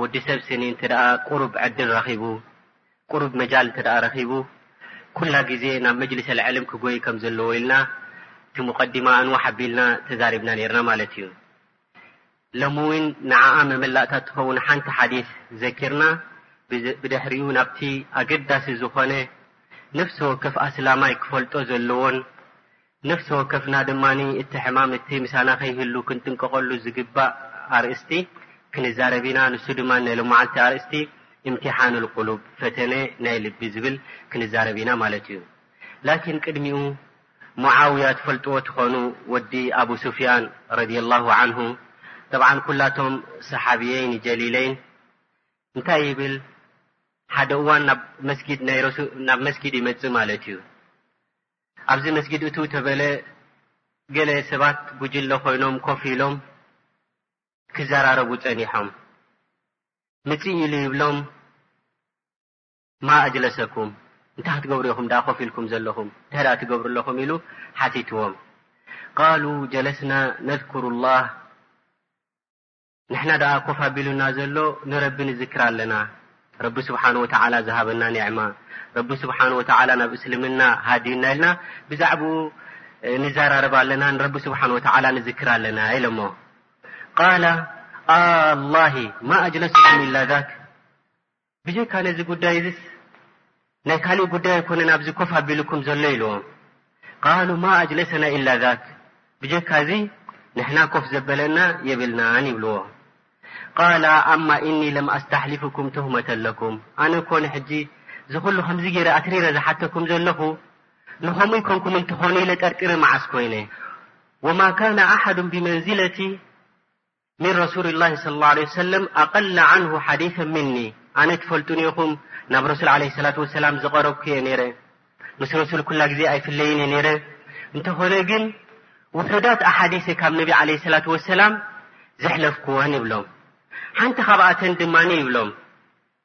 ወዲ ሰብ ስኒ እንተ ቁሩብ ዕድል ረኺቡ፣ ቁሩብ መጃል እንተ ረኺቡ፣ ኩላ ግዜ ናብ መጅሊሰል ዕልም ክጎይ ከም ዘለዎ ኢልና እቲ ሙቀዲማ ኣንዋሕ ኣቢልና ተዛሪብና ኔርና ማለት እዩ። ሎሚ ውን ንዓኣ መመላእታ ትኸውን ሓንቲ ሓዲስ ዘኪርና ብድሕሪኡ ናብቲ ኣገዳሲ ዝኾነ ነፍሲ ወከፍ ኣስላማይ ክፈልጦ ዘለዎን ነፍሲ ወከፍና ድማ እቲ ሕማም እቲ ምሳና ከይህሉ ክንጥንቀቐሉ ዝግባእ ኣርእስቲ ክንዛረብ ኢና። ንሱ ድማ ናይ ሎማዓልቲ ኣርእስቲ እምቲሓኑል ቁሉብ፣ ፈተነ ናይ ልቢ፣ ዝብል ክንዛረብ ኢና ማለት እዩ። ላኪን ቅድሚኡ ሙዓውያ ትፈልጥዎ ትኾኑ ወዲ ኣቡ ሱፍያን ረዲየላሁ ዓንሁ ጠብዓን ኩላቶም ሰሓብየይን ጀሊለይን እንታይ ይብል ሓደ እዋን ናብ መስጊድ ይመፅእ ማለት እዩ። ኣብዚ መስጊድ እትው ተበለ ገለ ሰባት ጉጅለ ኮይኖም ኮፍ ኢሎም ክዘራረቡ ጸኒሖም። ምጽእ ኢሉ ይብሎም ማ ኣጅለሰኩም እንታይ ክትገብሩ ኢኹም ደኣ ኮፍ ኢልኩም ዘለኹም እንታይ ደኣ ትገብሩ ኣለኹም ኢሉ ሓቲትዎም ቃሉ ጀለስና ነዝኩሩ ላህ ንሕና ደኣ ኮፍ ኣቢሉና ዘሎ ንረቢ ንዝክር ኣለና ረቢ ስብሓን ወተዓላ ዝሃበና ኒዕማ ረቢ ስብሓን ወተዓላ ናብ እስልምና ሃድዩና ኢልና ብዛዕብኡ ንዘራረብ ኣለና ንረቢ ስብሓን ወተዓላ ንዝክር ኣለና ኢሎሞ ቃላ ኣላሂ ማ ኣጅለስኩም ኢላ ዛክ ብጀካ ነዚ ጉዳይ እዝስ ናይ ካልእ ጉዳይ ኣይኮነን ኣብዚ ኮፍ ኣቢሉኩም ዘሎ ኢልዎም። ቃሉ ማ ኣጅለሰና ኢላ ዛክ ብጀካ እዚ ንሕና ኮፍ ዘበለና የብልናን ይብልዎ። ቃላ ኣማ ኢኒ ለም ኣስታሕሊፍኩም ቱህመተን ለኩም ኣነ እኮ ንሕጂ እዚ ኩሉ ከምዚ ገይረ ኣትሪረ ዝሓተኩም ዘለኹ ንኸምኡ ይኮንኩም እንትኾኑ ኢለ ጠርጢረ መዓስ ኮይነ ወማ ካነ ኣሓዱ ብመንዝለቲ ሚን ረሱሊላሂ ሰለላሁ ዓለይሂ ወሰለም ኣቀለ ዓንሁ ሓዲሰን ሚኒ ኣነ ትፈልጡኒ ኢኹም ናብ ረሱል ዓለይሂ ሰላቱ ወሰላም ዝቐረብኩ እየ ነይረ ምስ ረሱል ኩላ ግዜ ኣይፍለይን እየ ነይረ እንተኾነ ግን ውሑዳት ኣሓዲሰ ካብ ነቢ ዓለይሂ ሰላቱ ወሰላም ዘሕለፍኩወን ይብሎም ሓንቲ ካብኣተን ድማ ይብሎም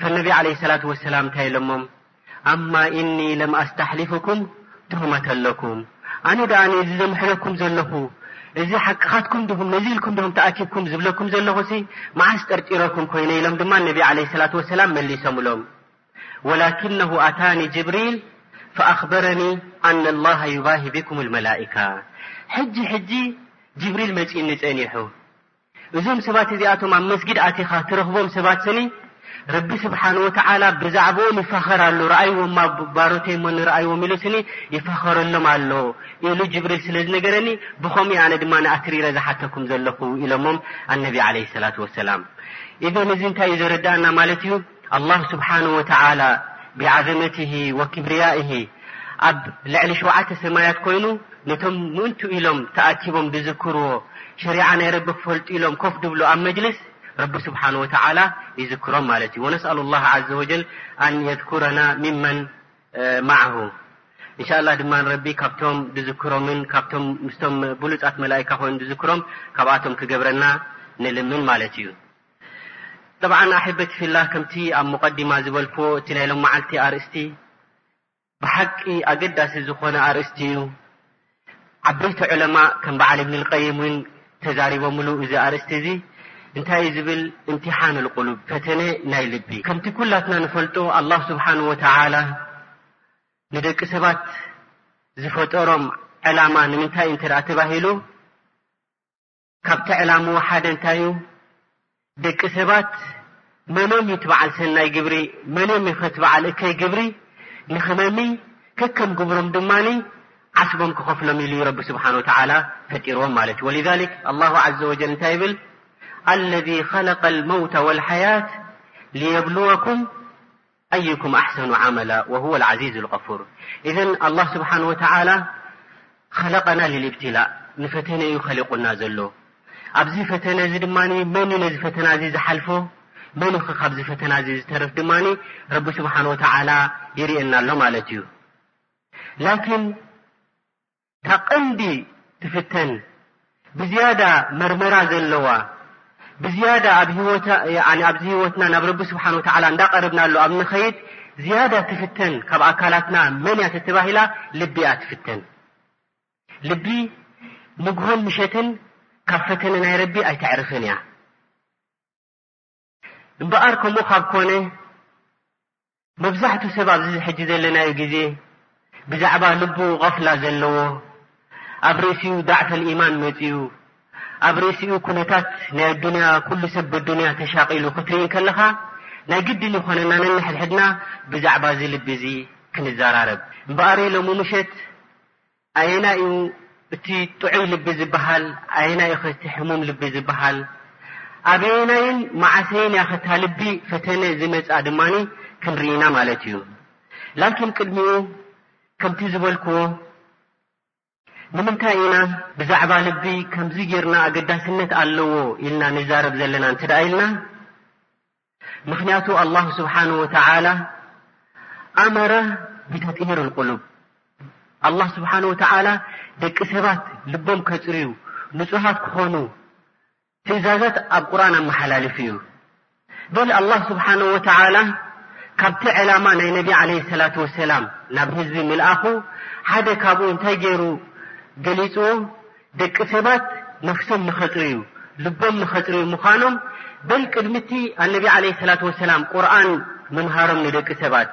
ከም ነቢ ዓለይሂ ሰላቱ ወሰላም እንታይ ኢሎሞም ኣማ ኢኒ ለም ኣስታሕሊፉኩም ቱህመተን ለኩም ኣነ ደኣኒ እዚ ዘምሕለኩም ዘለኹ እዚ ሓቅኻትኩም ድኹም ነዚ ኢልኩም ድኹም ተኣኪብኩም ዝብለኩም ዘለኹሲ መዓስ ጠርጢረኩም ኮይነ ኢሎም ድማ ነቢ ዓለይሂ ሰላቱ ወሰላም መሊሶምሎም ወላኪነሁ ኣታኒ ጅብሪል ፈኣኽበረኒ ኣነ ላሃ ዩባሂ ቢኩም ልመላኢካ ሕጂ ሕጂ ጅብሪል መፂኡኒ ፀኒሑ እዞም ሰባት እዚኣቶም ኣብ መስጊድ ኣቲኻ ትረኽቦም ሰባት ስኒ ረቢ ስብሓን ወተዓላ ብዛዕብኦም ይፋኸር ኣሎ ረኣይዎማ ባሮተይ እሞ ንረኣይዎም ኢሉ ስኒ ይፋኸረሎም ኣሎ ኢሉ ጅብሪል ስለ ዝነገረኒ ብኸምኡ ኣነ ድማ ንኣትሪረ ዝሓተኩም ዘለኹ ኢሎሞም ኣነቢ ዓለ ሰላት ወሰላም ኢዘን እዚ እንታይ እዩ ዘረዳእና ማለት እዩ ኣላህ ስብሓነሁ ወተዓላ ቢዓዘመቲሂ ወኪብርያኢሂ ኣብ ልዕሊ ሸውዓተ ሰማያት ኮይኑ ነቶም ምእንትኡ ኢሎም ተኣኪቦም ድዝክርዎ ሸሪዓ ናይ ረቢ ክፈልጡ ኢሎም ኮፍ ድብሉ ኣብ መጅልስ ረቢ ስብሓነሁ ወተዓላ ይዝክሮም ማለት እዩ። ወነስኣሉላህ ዓዘ ወጀል ኣን የዝኩረና ሚመን መዐሁ እንሻላ ድማ ረቢ ካብቶም ድዝክሮምን ካብቶም ምስቶም ብሉፃት መላኢካ ኮይኑ ድዝክሮም ካብኣቶም ክገብረና ንልምን ማለት እዩ። ጠብዓን ኣሕበቲ ፊላህ ከምቲ ኣብ ሙቀዲማ ዝበልክዎ እቲ ናይ ሎምዓልቲ ኣርእስቲ ብሓቂ ኣገዳሲ ዝኾነ ኣርእስቲ እዩ ዓበይቲ ዑለማእ ከም በዓል እብኒ ልቀይም እውን ተዛሪቦምሉ እዚ ኣርእስቲ እዚ እንታይ እዩ ዝብል እምትሓን ልቁሉብ ፈተነ ናይ ልቢ ከምቲ ኩላትና ንፈልጦ ኣላህ ስብሓን ወተዓላ ንደቂ ሰባት ዝፈጠሮም ዕላማ ንምንታይ እንተ ተባሂሉ ካብቲ ዕላምኡ ሓደ እንታይ እዩ? ደቂ ሰባት መኖም እዩ እቲ በዓል ሰናይ ግብሪ፣ መኖም እዩ ከ እቲ በዓል እከይ ግብሪ ንክመሚ ከከም ግብሮም ድማ ዓስቦም ክኸፍሎም ኢሉ እዩ ረቢ ስብሓን ወተዓላ ፈጢርዎም ማለት እዩ። ወሊዛሊክ ኣላሁ ዓዘ ወጀል እንታይ ይብል? ኣለዚ ኸለቀ ልመውተ ወልሓያት ሊየብልወኩም أيكم أحسن عمل وهو العزيز الغفور إذ الله سبحانه وتلى خلقና للابتلء نفተن خሊቁና ሎ ኣዚ فተن ድ ن ن فተ ዝحلف ن فተ ዝف ድ سبانه و يرእና ሎ እ لكن እታ ቀንዲ ትፍተን ብዝያዳ መርመራ ዘለዋ ብዝያዳ ኣብ ህይወታ ያኒ ኣብዚ ህይወትና ናብ ረቢ ስብሓን ወተዓላ እንዳቀረብናሉ ኣብ ንኸይድ ዝያዳ ትፍተን ካብ ኣካላትና መን እያ ተተባሂላ ልቢ እያ ትፍተን ልቢ ንግሆን ምሸትን ካብ ፈተነ ናይ ረቢ ኣይተዕርፍን እያ እምበኣር ከምኡ ካብ ኮነ መብዛሕቱ ሰብ ኣብዚ ሕጂ ዘለናዮ ግዜ ብዛዕባ ልቡ ቐፍላ ዘለዎ ኣብ ርእሲኡ ዳዕፈል ኢማን መጺኡ ኣብ ርእሲኡ ኩነታት ናይ ኣዱንያ ኩሉ ሰብ በዱንያ ተሻቒሉ ክትርኢ ከለኻ ናይ ግድን ይኾነና ነንሕድሕድና ብዛዕባ እዚ ልቢ እዚ ክንዘራረብ እምበኣር ሎሚ ምሸት ኣየናይ እዩ እቲ ጥዑይ ልቢ ዝበሃል? ኣየናይ እዩኸ እቲ ሕሙም ልቢ ዝበሃል? ኣበየናይን መዓሰይን እያኸ እታ ልቢ ፈተነ ዝመጽኣ ድማ ክንርኢ ኢና ማለት እዩ። ላኪን ቅድሚኡ ከምቲ ዝበልክዎ ንምንታይ ኢና ብዛዕባ ልቢ ከምዚ ጌርና ኣገዳስነት ኣለዎ ኢልና ንዛረብ ዘለና እንተድኣ ኢልና፣ ምክንያቱ ኣላሁ ስብሓን ወተዓላ ኣመረ ብተጥሂር ልቁሉብ ኣላ ስብሓን ወተዓላ ደቂ ሰባት ልቦም ከፅርዩ ንፁሃት ክኾኑ ትእዛዛት ኣብ ቁርን ኣመሓላልፉ እዩ በል ኣላ ስብሓን ወተዓላ ካብቲ ዕላማ ናይ ነቢ ዓለ ሰላት ወሰላም ናብ ህዝቢ ምልኣኹ ሓደ ካብኡ እንታይ ገይሩ ገሊፁዎ دቂ سبت نفسم مخፅر لبم مخر مانم بل قدمت ان عليه اللة وسلم رن ممهرم ند ست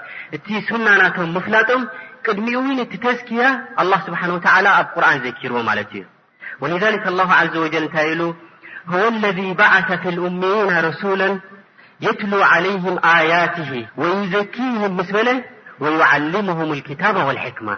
ت سننم مفلم قدم ت تذكي الله سبحنه وت رن زكرو ولذلك الله عز وجل ن ل هو الذي بعث في الأمين رسولا يتلو عليهم آياته ويزكيهم مس ل ويعلمهم الكتاب والحكمة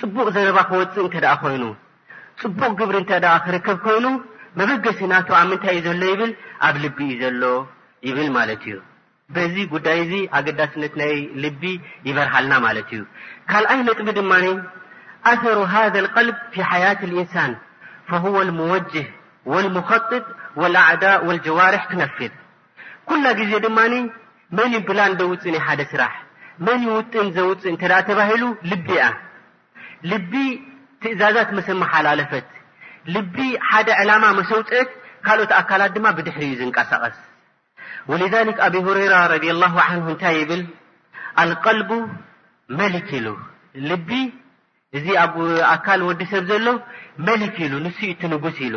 ጽቡቕ ዘረባ ክወጽእ እንተደኣ ኮይኑ፣ ጽቡቕ ግብሪ እንተደኣ ክርከብ ኮይኑ፣ መበገሲ ናቱ ኣብ ምንታይ እዩ ዘሎ ይብል፣ ኣብ ልቢ እዩ ዘሎ ይብል ማለት እዩ። በዚ ጉዳይ እዚ ኣገዳስነት ናይ ልቢ ይበርሃልና ማለት እዩ። ካልኣይ ነጥቢ ድማ ኣሰሩ ሃዘ ልቀልብ ፊ ሓያት ልኢንሳን ፈሁወ ልሙወጅህ ወልሙኸጥጥ ወልኣዕዳእ ወልጀዋርሕ ትነፍዝ ኩላ ግዜ ድማ መን እዩ ፕላን ዘውፅእ ናይ ሓደ ስራሕ፣ መን እዩ ውጥን ዘውፅእ እንተ ተባሂሉ ልቢ እያ። ልቢ ትእዛዛት ምስ ኣመሓላለፈት፣ ልቢ ሓደ ዕላማ ምስ ኣውፀት ካልኦት ኣካላት ድማ ብድሕሪኡ እዩ ዝንቀሳቐስ። ወሊዛሊክ ኣቢ ሁረይራ ረዲየላሁ ዓንሁ እንታይ ይብል? ኣልቀልቡ መሊክ ኢሉ ልቢ እዚ ኣብ ኣካል ወዲ ሰብ ዘሎ መሊክ ኢሉ ንሱ እዩ እቲ ንጉስ ኢሉ።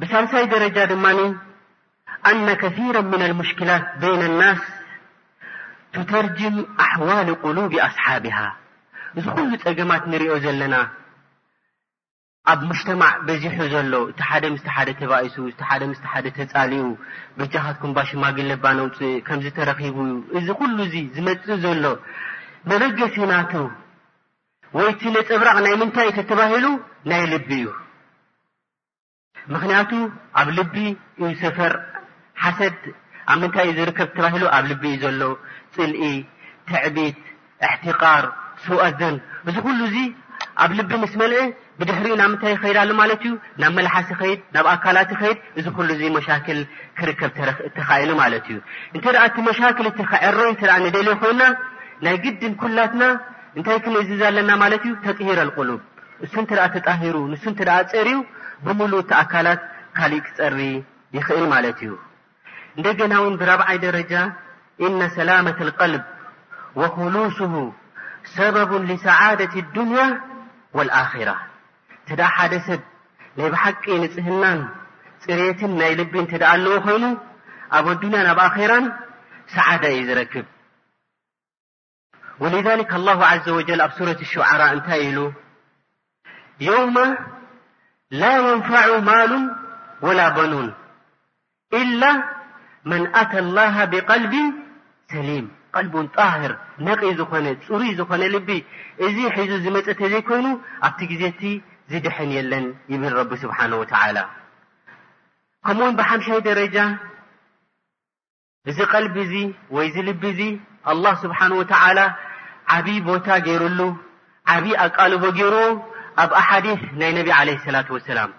ብሳልሳይ ደረጃ ድማ ኣነ ከሲረ ምነ ልሙሽኪላት በይነ ናስ ቱተርጅም ኣሕዋል ቁሉብ ኣስሓቢሃ እዚ ኩሉ ፀገማት ንሪኦ ዘለና ኣብ ሙጅተማዕ በዚሑ ዘሎ እቲ ሓደ ምስቲ ሓደ ተባኢሱ እቲ ሓደ ምስቲ ሓደ ተፃሊኡ በጃኻትኩም ባ ሽማግለ እባ ነውፅእ ከምዚ ተረኺቡ እዩ እዚ ኩሉ እዚ ዝመፅእ ዘሎ መበገሲ ናቱ ወይ እቲ ነፀብራቕ ናይ ምንታይ ተተባሂሉ ናይ ልቢ እዩ። ምኽንያቱ ኣብ ልቢ እዩ ሰፈር ሓሰድ ኣብ ምንታይ እዩ ዝርከብ ተባሂሉ ኣብ ልቢ እዩ ዘሎ ፅልኢ፣ ትዕቢት፣ እሕቲቃር፣ ሱእኣዘን እዚ ኩሉ እዚ ኣብ ልቢ ምስ መልኤ ብድሕሪኡ ናብ ምንታይ ይኸይድ ኣሎ ማለት እዩ? ናብ መልሓስ ይኸይድ፣ ናብ ኣካላት ይኸይድ፣ እዚ ኩሉ እዚ መሻክል ክርከብ ተረኽ ተኻኢሉ ማለት እዩ። እንተ ደኣ እቲ መሻክል እቲ ክዕረይ እንተ ደኣ ንደልዮ ኮይና ናይ ግድን ኩላትና እንታይ ክንእዝዝ ኣለና ማለት እዩ? ተጥሂር ኣልቁሉብ እሱ እንተ ደኣ ተጣሂሩ ንሱ እንተ ደኣ ጸርዩ ብምሉኡ እቲ ኣካላት ካሊእ ክጸሪ ይኽእል ማለት እዩ። እንደገና ውን ብራብዓይ ደረጃ ኢነ ሰላመት ልቀልብ ወኹሉሱሁ ሰበቡን ሊሰዓደት ዱንያ ወልኣኺራ እንተ ደኣ ሓደ ሰብ ናይ ብሓቂ ንጽህናን ጽሬትን ናይ ልቢ እንተ ደኣ ኣለዎ ኮይኑ ኣብ ኣዱንያን ኣብ ኣኼራን ሰዓዳ እዩ ዝረክብ። ወሊዛሊክ ኣላሁ ዓዘ ወጀል ኣብ ሱረት ሹዓራ እንታይ ኢሉ የውመ ላ የንፋዑ ማሉን ወላ በኑን ኢላ መን ኣተ ላሃ ብቀልቢን ሰሊም ቀልቡን ጣህር ነቒ ዝኾነ ፅሩይ ዝኾነ ልቢ እዚ ሒዙ ዝመፀ ተዘይኮይኑ ኣብቲ ግዜ እቲ ዝድሐን የለን ይብል ረቢ ስብሓን ወተዓላ ከምኡውን ብሓምሻይ ደረጃ እዚ ቀልቢ እዚ ወይ እዚ ልቢ እዚ ኣላህ ስብሓን ወተዓላ ዓብዪ ቦታ ገይሩሉ ዓብዪ ኣቃልቦ ገይሩዎ ኣብ ኣሓዲስ ናይ ነቢ ዓለይሂ ሰላቱ ወሰላም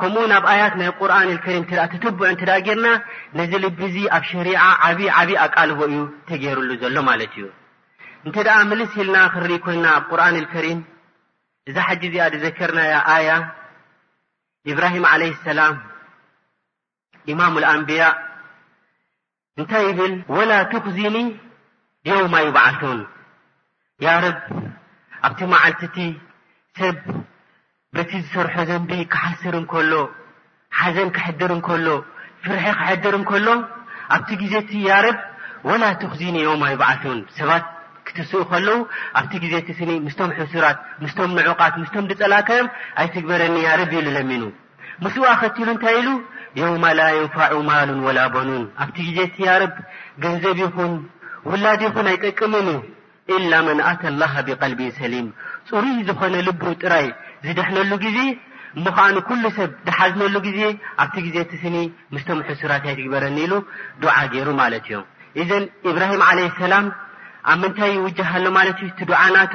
ከምኡ ውን ኣብ ኣያት ናይ ቁርኣን ኣልከሪም እንተ ትትብዑ እንተ ጌርና ነዚ ልቢ እዚ ኣብ ሸሪዓ ዓብዪ ዓብዪ ኣቃልቦ እዩ ተገይሩሉ ዘሎ ማለት እዩ እንተ ደኣ ምልስ ኢልና ክንርኢ ኮይንና ኣብ ቁርኣን ኣልከሪም እዛ ሕጂ እዚኣ ዝዘከርናያ ኣያ ኢብራሂም ዓለይሂ ሰላም ኢማም ኣልኣንብያ እንታይ ይብል ወላ ትኽዚኒ የውማ ይብዓሱን ያ ረብ ኣብቲ መዓልቲ እቲ ሰብ በቲ ዝሰርሖ ዘንቢ ክሓስር እንከሎ ሓዘን ክሕድር እንከሎ ፍርሒ ክሕድር እንከሎ ኣብቲ ግዜ እቲ ያ ረብ ወላ ትኽዚኒ የውማ ይብዓሱን ሰባት ክትስኡ ከለዉ ኣብቲ ግዜ እቲ ስኒ ምስቶም ሕሱራት ምስቶም ንዑቓት ምስቶም ድጸላእካዮም ኣይትግበረኒ ያረብ ኢሉ ለሚኑ ምስኡ ኣኸቲሉ እንታይ ኢሉ የውማ ላ የንፋዑ ማሉን ወላ በኑን ኣብቲ ግዜ እቲ ያረብ ገንዘብ ይኹን ውላድ ይኹን ኣይጠቅምን እዩ ኢላ መን ኣተ ላሃ ብቀልቢን ሰሊም ፅሩይ ዝኾነ ልቡ ጥራይ ዝድሕነሉ ግዜ እሞ ከኣ ንኩሉ ሰብ ድሓዝነሉ ግዜ ኣብቲ ግዜ እቲ ስኒ ምስቶም ሕሱራት ኣይትግበረኒ ኢሉ ዱዓ ገይሩ ማለት እዮም እዘን ኢብራሂም ዓለይ ሰላም ኣብ ምንታይ ይውጃሃሎ ማለት እዩ እቲ ዱዓ ናቱ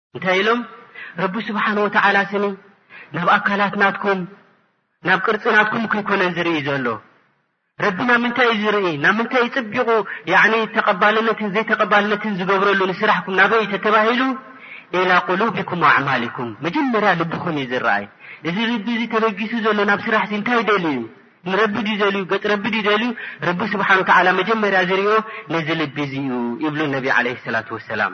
እንታይ ኢሎም ረቢ ስብሓን ወተዓላ ስኒ ናብ ኣካላት ናትኩም ናብ ቅርፂ ናትኩም ከይኮነን ዝርኢ ዘሎ ረቢ ናብ ምንታይ እዩ ዝርኢ ናብ ምንታይ ፅቢቑ ተቐባልነትን ዘይተቐባልነትን ዝገብረሉ ንስራሕኩም ናበይ ተተባሂሉ ኢላ ቁሉብኩም ኣዕማልኩም መጀመርያ ልብኹም እዩ ዝረኣይ እዚ ልቢ እዚ ተበጊሱ ዘሎ ናብ ስራሕ ሲ እንታይ ደል እዩ ንረቢ ድ ዘልዩ ገፅ ረቢ ድ ዘልዩ ረቢ ስብሓን ወተዓላ መጀመርያ ዝርኦ ነዚ ልቢ እዚ እዩ ይብሉ ነቢ ዓለ ሰላት ወሰላም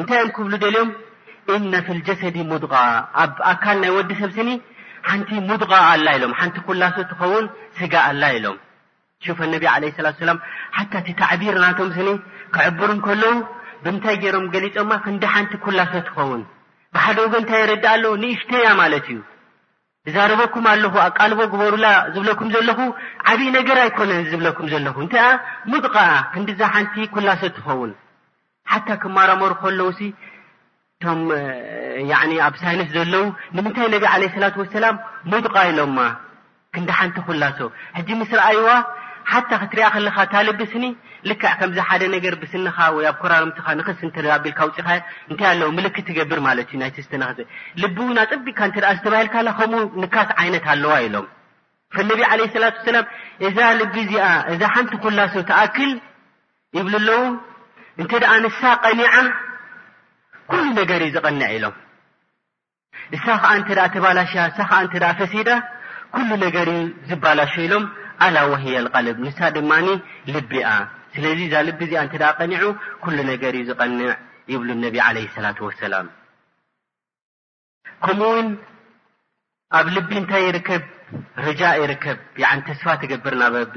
እንታይ እዮም ክብሉ ደልዮም ኢነ ፊል ጀሰዲ ሙድቓ ኣብ ኣካል ናይ ወዲ ሰብ ስኒ ሓንቲ ሙድቓ ኣላ ኢሎም ሓንቲ ኩላሶ ትኸውን ስጋ ኣላ ኢሎም ሹፈ ነቢ ዓለይሂ ሰላቱ ወሰላም ሓታ እቲ ታዕቢር ናቶም ስኒ ክዕብሩ እንከለዉ ብምንታይ ገይሮም ገሊጾማ ክንዲ ሓንቲ ኩላሶ ትኸውን ብሓደ ወገን እንታይ የረድእ ኣለዉ ንእሽተያ ማለት እዩ እዛረበኩም ኣለኹ ኣቃልቦ ግበሩላ ዝብለኩም ዘለኹ ዓብይ ነገር ኣይኮነን ዝብለኩም ዘለኹ እንተኣ ምብቐኣ ክንዲዛ ሓንቲ ኩላሰ ትኸውን ሓታ ክማራመሩ ከለውሲ እቶም ያዕኒ ኣብ ሳይንስ ዘለው ንምንታይ ነቢ ዓለ ሰላት ወሰላም ምብቓ ኢሎማ ክንዲ ሓንቲ ኩላሶ ሕጂ ምስ ረኣይዋ ሓታ ክትሪኣ ከለኻ ታልብስኒ ልክዕ ከምዚ ሓደ ነገር ብስንኻ ወይ ኣብ ኮራርምትኻ ንኽስ እንተ ኣቢልካ ኣውጺእኻዮ እንታይ ኣለዎ ምልክት ትገብር ማለት እዩ ናይቲ ዝተነኽሰ ልቢ እውን ኣጸቢቕካ እንተ ኣስተባሂልካላ ከምኡ ንካስ ዓይነት ኣለዋ ኢሎም ፈነቢ ዓለይሂ ሰላት ወሰላም እዛ ልቢ እዚኣ እዛ ሓንቲ ኩላሶ ትኣክል ይብሉ ኣለዉ እንተ ደኣ ንሳ ቀኒዓ ኩሉ ነገር እዩ ዝቐንዕ ኢሎም እሳ ከኣ እንተ ተባላሽያ እሳ ከኣ እንተ ፈሲዳ ኩሉ ነገር እዩ ዝባላሾ ኢሎም ኣላ ወህየ ልቀልብ ንሳ ድማ ልቢ እያ ስለዚ እዛ ልቢ እዚኣ እንተ ቀኒዑ ኩሉ ነገር እዩ ዝቐንዕ ይብሉ ነቢ ዓለይ ሰላት ወሰላም ከምኡ ውን ኣብ ልቢ እንታይ ይርከብ ረጃእ ይርከብ ተስፋ ትገብር ናበቢ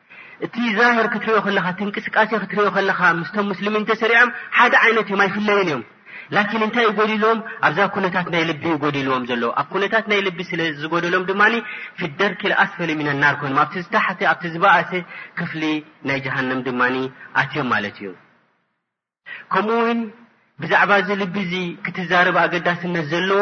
እቲ ዛህር ክትሪኦ ከለኻ እቲ እንቅስቃሴ ክትሪኦ ከለኻ ምስቶም ሙስልሚን ተሰሪዖም ሓደ ዓይነት እዮም ኣይፍለዩን እዮም ላኪን እንታይ እዩ ጎዲልዎም ኣብዛ ኩነታት ናይ ልቢ እዩ ጎዲልዎም ዘሎ ኣብ ኩነታት ናይ ልቢ ስለ ዝጎደሎም ድማ ፊ ደርኪ ልኣስፈሊ ሚን ናር ኮይኖም ኣብቲ ዝታሕተ ኣብቲ ዝበኣሰ ክፍሊ ናይ ጀሃንም ድማ ኣትዮም ማለት እዩ ከምኡ እውን ብዛዕባ እዚ ልቢ እዚ ክትዛረብ ኣገዳስነት ዘለዎ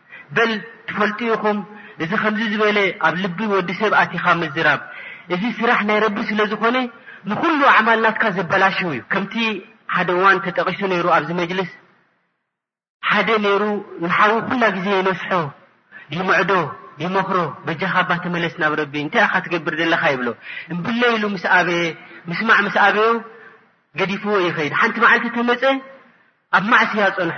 በል ትፈልጡ ኢኹም እዚ ከምዚ ዝበለ ኣብ ልቢ ወዲ ሰብ ኣቲኻ ምዝራብ እዚ ስራሕ ናይ ረቢ ስለ ዝኾነ ንኹሉ ኣዕማል ናትካ ዘበላሽው እዩ ከምቲ ሓደ እዋን ተጠቒሱ ነይሩ ኣብዚ መጅልስ ሓደ ነይሩ ንሓዉ ኩላ ግዜ ይነስሖ ይምዕዶ ይመኽሮ በጃኻ እባ ተመለስ ናብ ረቢ እንታይ ኢኻ ትገብር ዘለኻ ይብሎ እምብለ ኢሉ ምስ ኣበየ ምስማዕ ምስ ኣበዮ ገዲፍዎ ይኸይድ ሓንቲ መዓልቲ ተመፀ ኣብ ማዕስያ ፀንሖ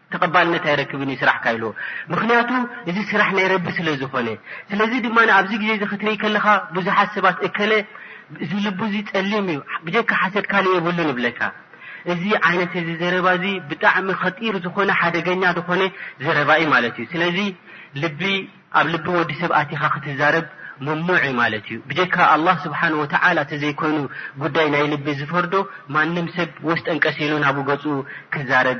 ተቐባልነት ኣይረክብን እዩ ስራሕካ ኢልዎ ምኽንያቱ እዚ ስራሕ ናይ ረቢ ስለ ዝኾነ ስለዚ ድማ ኣብዚ ግዜ እዚ ክትርኢ ከለኻ ብዙሓት ሰባት እከለ እዚ ልቡ እዚ ጸሊም እዩ ብጀካ ሓሰድ ካልእ የብሉ ንብለካ እዚ ዓይነት እዚ ዘረባ እዚ ብጣዕሚ ኸጢር ዝኾነ ሓደገኛ ዝኾነ ዘረባ እዩ ማለት እዩ ስለዚ ልቢ ኣብ ልቢ ወዲ ሰብ ኣቲኻ ክትዛረብ ምሙዕ እዩ ማለት እዩ ብጀካ ኣላህ ስብሓን ወተዓላ እተዘይኮይኑ ጉዳይ ናይ ልቢ ዝፈርዶ ማንም ሰብ ወስ ጠንቀሲሉ ናብኡ ገጹ ክዛረብ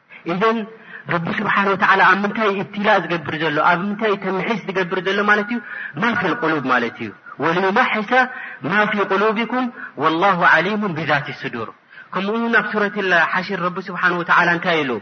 إذ رب سبانه والى ن اتلء بر تمس بر القلوب وليمحس ما في قلوبكم والله عليم بذات لدور كم ن ب سورة الله شر رب سبحانه وتالى ن ل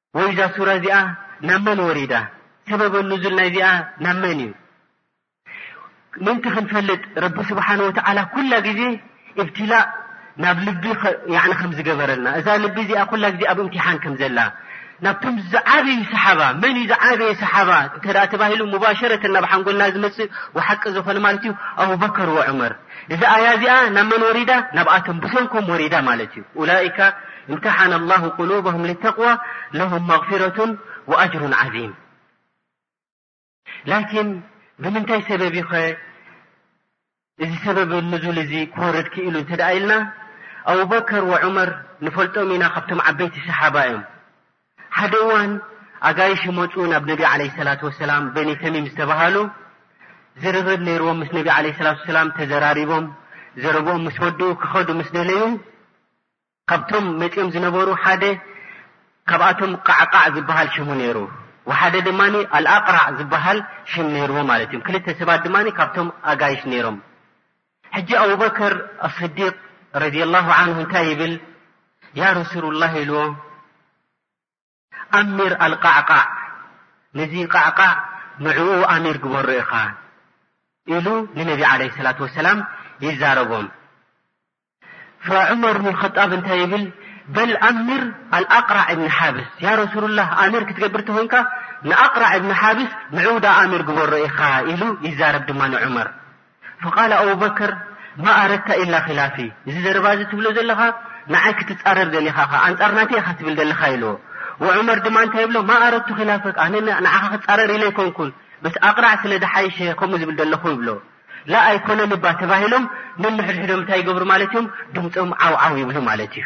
ወይ እዛ ሱራ እዚኣ ናብ መን ወሪዳ? ሰበበ ኑዙል ናይዚኣ ናብ መን እዩ? ምእንቲ ክንፈልጥ ረቢ ስብሓን ወተዓላ ኩላ ግዜ እብትላእ ናብ ልቢ ከም ዝገበረልና እዛ ልቢ እዚኣ ኩላ ግዜ ኣብ እምትሓን ከም ዘላ ናብቶም ዝዓበዩ ሰሓባ መን እዩ ዝዓበየ ሰሓባ እንተ ተባሂሉ ሙባሸረተን ናብ ሓንጎልና ዝመፅእ ወሓቂ ዝኾነ ማለት እዩ ኣቡበከር ወዑመር እዛ ኣያ እዚኣ ናብ መን ወሪዳ ናብኣቶም ብሰንኮም ወሪዳ ማለት እዩ ኡላይካ እምተሓነ ኣላሁ ቁሉበሁም ልተቅዋ ለሁም መግፊረቱን ወኣጅሩን ዓዚም ላኪን ብምንታይ ሰበብ እዩኸ እዚ ሰበብ ንዙል እዚ ክወርድ ክኢሉ እንተ ደኣ ኢልና ኣቡበከር ወዑመር ንፈልጦም ኢና ካብቶም ዓበይቲ ሰሓባ እዮም ሓደ እዋን ኣጋይሽ መፁ ናብ ነቢ ዓለ ሰላት ወሰላም በኒ ተሚም ዝተባሃሉ ዝርርብ ነይርዎም ምስ ነቢ ዓለ ስላት ሰላም ተዘራሪቦም ዘረብኦም ምስ ወድኡ ክኸዱ ምስ ደለዩ ካብቶም መጺኦም ዝነበሩ ሓደ ካብኣቶም ቃዕቃዕ ዝበሃል ሽሙ ነይሩ፣ ወሓደ ድማ ኣልኣቕራዕ ዝበሃል ሽም ነይርዎ ማለት እዮም። ክልተ ሰባት ድማ ካብቶም ኣጋይሽ ነይሮም። ሕጂ ኣቡበከር ኣስዲቅ ረዲየላሁ ዓንሁ እንታይ ይብል? ያ ረሱሉላህ ኢልዎ። ኣሚር ኣልቓዕቓዕ ነዚ ቓዕቓዕ ንዕኡ ኣሚር ግበሮ ኢኻ ኢሉ ንነቢ ዓለይሂ ሰላቱ ወሰላም ይዛረቦም። ፈዑመር ብኑል ኸጣብ እንታይ ይብል? በል ኣሚር ኣልኣቕራዕ እብኒ ሓብስ ያ ረሱሉላህ ኣሚር ክትገብር እንተኾይንካ ንኣቕራዕ እብኒ ሓብስ ንዕኡ ደኣ ኣሚር ግበሮ ኢኻ ኢሉ ይዛረብ ድማ ንዑመር። ፈቃለ ኣቡበከር ማ ኣረድታ ኢላ ኺላፊ፣ እዚ ዘረባ እዚ ትብሎ ዘለኻ ንዓይ ክትጻረር ደሊኻ ኢኻ፣ ኣንጻር ናተይ ኢኻ ትብል ዘለኻ ኢልዎ። ወዑመር ድማ እንታይ ይብሎ ማ ኣረድቱ ኺላፈክ፣ ኣነ ንዓኻ ክጻረር ኢለ ኣይኮንኩን፣ በስ ኣቅራዕ ስለ ድሓይሸ እየ ከምኡ ዝብል ዘለኹ ይብሎ። ላ ኣይኮነን እባ ተባሂሎም ነንሕድሕዶም እንታይ ይገብሩ ማለት እዮም ድምጾም ዓው ዓው ይብሉ ማለት እዩ።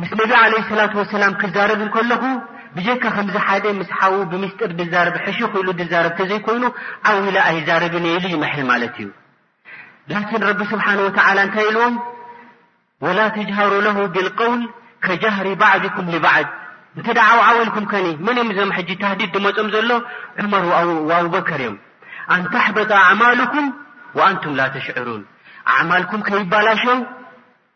ምስ ነቢ ዓለይሂ ሰላቱ ወሰላም ክዛረብ እንከለኹ ብጀካ ከምዚ ሓደ ምስ ሓዉ ብሚስጢር ዝዛረብ ሕሹኽ ኢሉ ዝዛረብ ተዘይኮይኑ ዓው ኢለ ኣይዛረብን እየ ኢሉ ይምሕል ማለት እዩ። ላኪን ረቢ ስብሓነ ወተዓላ እንታይ ኢልዎም ወላ ተጅሃሩ ለሁ ቢልቀውል ከጃህሪ ባዕድኩም ሊባዕድ እንተ ደኣ ዓውዓው ኢልኩም ከኒ መን እዮም እዞም ሕጂ ታህዲድ ድመፆም ዘሎ ዑመር ወኣቡበከር እዮም ኣንተሕበጠ ኣዕማሉኩም ወኣንቱም ላተሽዕሩን ኣዕማልኩም ከይባላሸው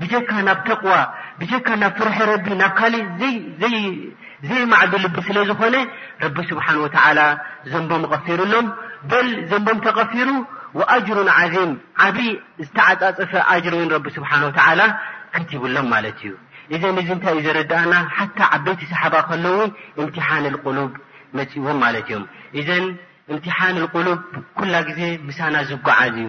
ብጀካ ናብ ተቅዋ ብጀካ ናብ ፍርሒ ረቢ ናብ ካልእ ዘይማዕዱ ልቢ ስለ ዝኾነ ረቢ ስብሓን ወተዓላ ዘንቦም ቐፊሩሎም በል ዘንቦም ተቐፊሩ ወኣጅሩን ዓዚም ዓብዪ ዝተዓፃፀፈ ኣጅር እውን ረቢ ስብሓን ወተዓላ ከቲብሎም ማለት እዩ እዘን እዚ እንታይ እዩ ዘረዳእና ሓታ ዓበይቲ ሰሓባ ከለዉ እምትሓን ልቁሉብ መፅእዎም ማለት እዮም እዘን እምትሓን ልቁሉብ ኩላ ግዜ ምሳና ዝጓዓዝ እዩ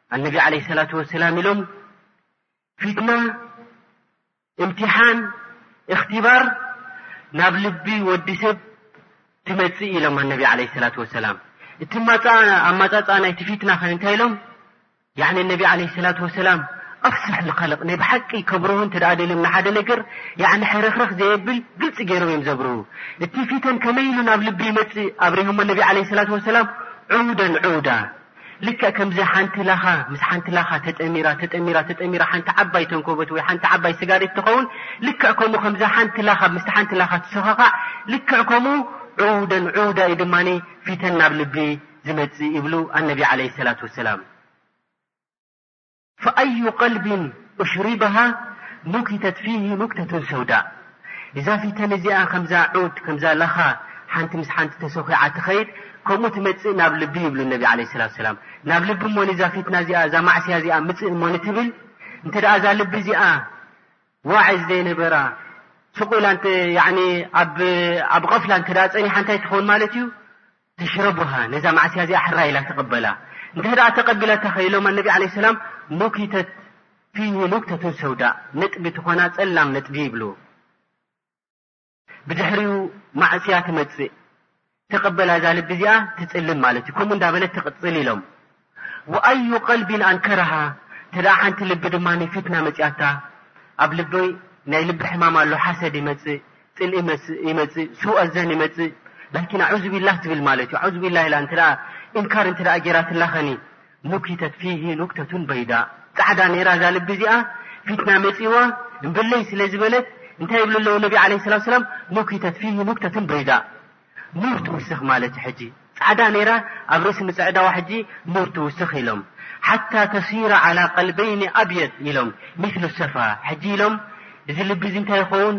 ኣነቢ ዓለይሂ ሰላቱ ወሰላም ኢሎም ፊትና፣ እምትሓን፣ እኽትባር ናብ ልቢ ወዲ ሰብ ትመጽእ ኢሎም ኣነቢ ዓለይሂ ሰላቱ ወሰላም እቲ ኣማጻጽኣ ናይቲ ፊትና ከ እንታይ ኢሎም ያዕኒ ኣነቢ ዓለይሂ ሰላቱ ወሰላም ኣፍስሕ ልኸልቕ ናይ ብሓቂ ከብርሁ እንተ ደኣ ደልዮም ንሓደ ነገር ያዕኒ ሕርኽርኽ ዘየብል ግልጺ ገይሮም እዮም ዘብርሁ እቲ ፊተን ከመይ ኢሉ ናብ ልቢ ይመጽእ ኣብሪሆሞ ኣነቢ ዓለይሂ ሰላቱ ወሰላም ዑውደን ዑውዳ ልክዕ ከምዚ ሓንቲ ላኻ ምስ ሓንቲ ላኻ ተጠሚራ ተጠሚራ ተጠሚራ ሓንቲ ዓባይ ተንኮበት ወይ ሓንቲ ዓባይ ስጋሬት ትኸውን ልክዕ ከምኡ ከምዛ ሓንቲ ላኻ ምስቲ ሓንቲ ላኻ ትሰኻኻዕ ልክዕ ከምኡ ዑውደን ዑውዳ እዩ ድማ ፊተን ናብ ልቢ ዝመጽእ ይብሉ ኣነቢ ዓለይሂ ሰላት ወሰላም። ፈኣዩ ቀልቢን ኡሽሪበሃ ኑኪተት ፊሂ ኑክተቱን ሰውዳእ እዛ ፊተን እዚኣ ከምዛ ዑድ ከምዛ ላኻ ሓንቲ ምስ ሓንቲ ተሰኺዓ ትኸይድ ከምኡ ትመጽእ ናብ ልቢ ይብሉ ነቢ ዓለይሂ ሰላቱ ወሰላም ናብ ልቢ እሞ ንዛ ፊትና እዚኣ እዛ ማዕስያ እዚኣ ምጽእ እሞ ንትብል እንተ ደኣ እዛ ልቢ እዚኣ ዋዕዝ ዘይነበራ ስቑኢላ ኣብ ቐፍላ እንተ ጸኒሓ እንታይ ትኸውን ማለት እዩ ተሽረቡሃ ነዛ ማዕስያ እዚኣ ሕራይ ኢላ ተቐበላ እንተ ደኣ ተቐቢላታ ከ ኢሎም ኣነቢ ዓለይሂ ሰላም ኑኪተት ፊሂ ኑክተቱን ሰውዳእ ነጥቢ ትኾና ጸላም ነጥቢ ይብሉ ብድሕሪኡ ማዕስያ ትመጽእ ተቐበላ እዛ ልቢ እዚኣ ትጽልም ማለት እዩ ከምኡ እንዳበለት ትቕጽል ኢሎም ወኣዩ ቀልቢን ኣንከረሃ ተደኣ ሓንቲ ልቢ ድማ ፊትና መጺኣታ ኣብ ልቢ ናይ ልቢ ሕማም ኣሎ ሓሰድ ይመጽእ ጽልኢ ይመጽእ ሱእ ኣዘን ይመጽእ ላኪን ኣዑዙቢላህ ትብል ማለት እዩ ኣዑዙቢላህ ኢላ እንተደኣ ኢንካር እንተደኣ ጌራትላ ከኒ ኑኪተት ፊሂ ኑክተቱን በይዳእ ጻዕዳ ነይራ እዛ ልቢ እዚኣ ፊትና መጺእዋ እምበለይ ስለ ዝበለት እንታይ ይብሉ ኣለዉ ነቢ ዓለይሂ ሰላቱ ወሰላም ኑኪተት ፊሂ ኑክተቱን በይዳእ ኑር ትውስኽ ማለት ሕጂ ጻዕዳ ነይራ ኣብ ርእሲ ምጽዕዳዋ ሕጂ ኑር ትውስኽ ኢሎም ሓታ ተሲረ ዓላ ቀልበይኒ ኣብየድ ኢሎም ሚስሉ ሰፋ ሕጂ ኢሎም እዚ ልቢ እዚ እንታይ ይኸውን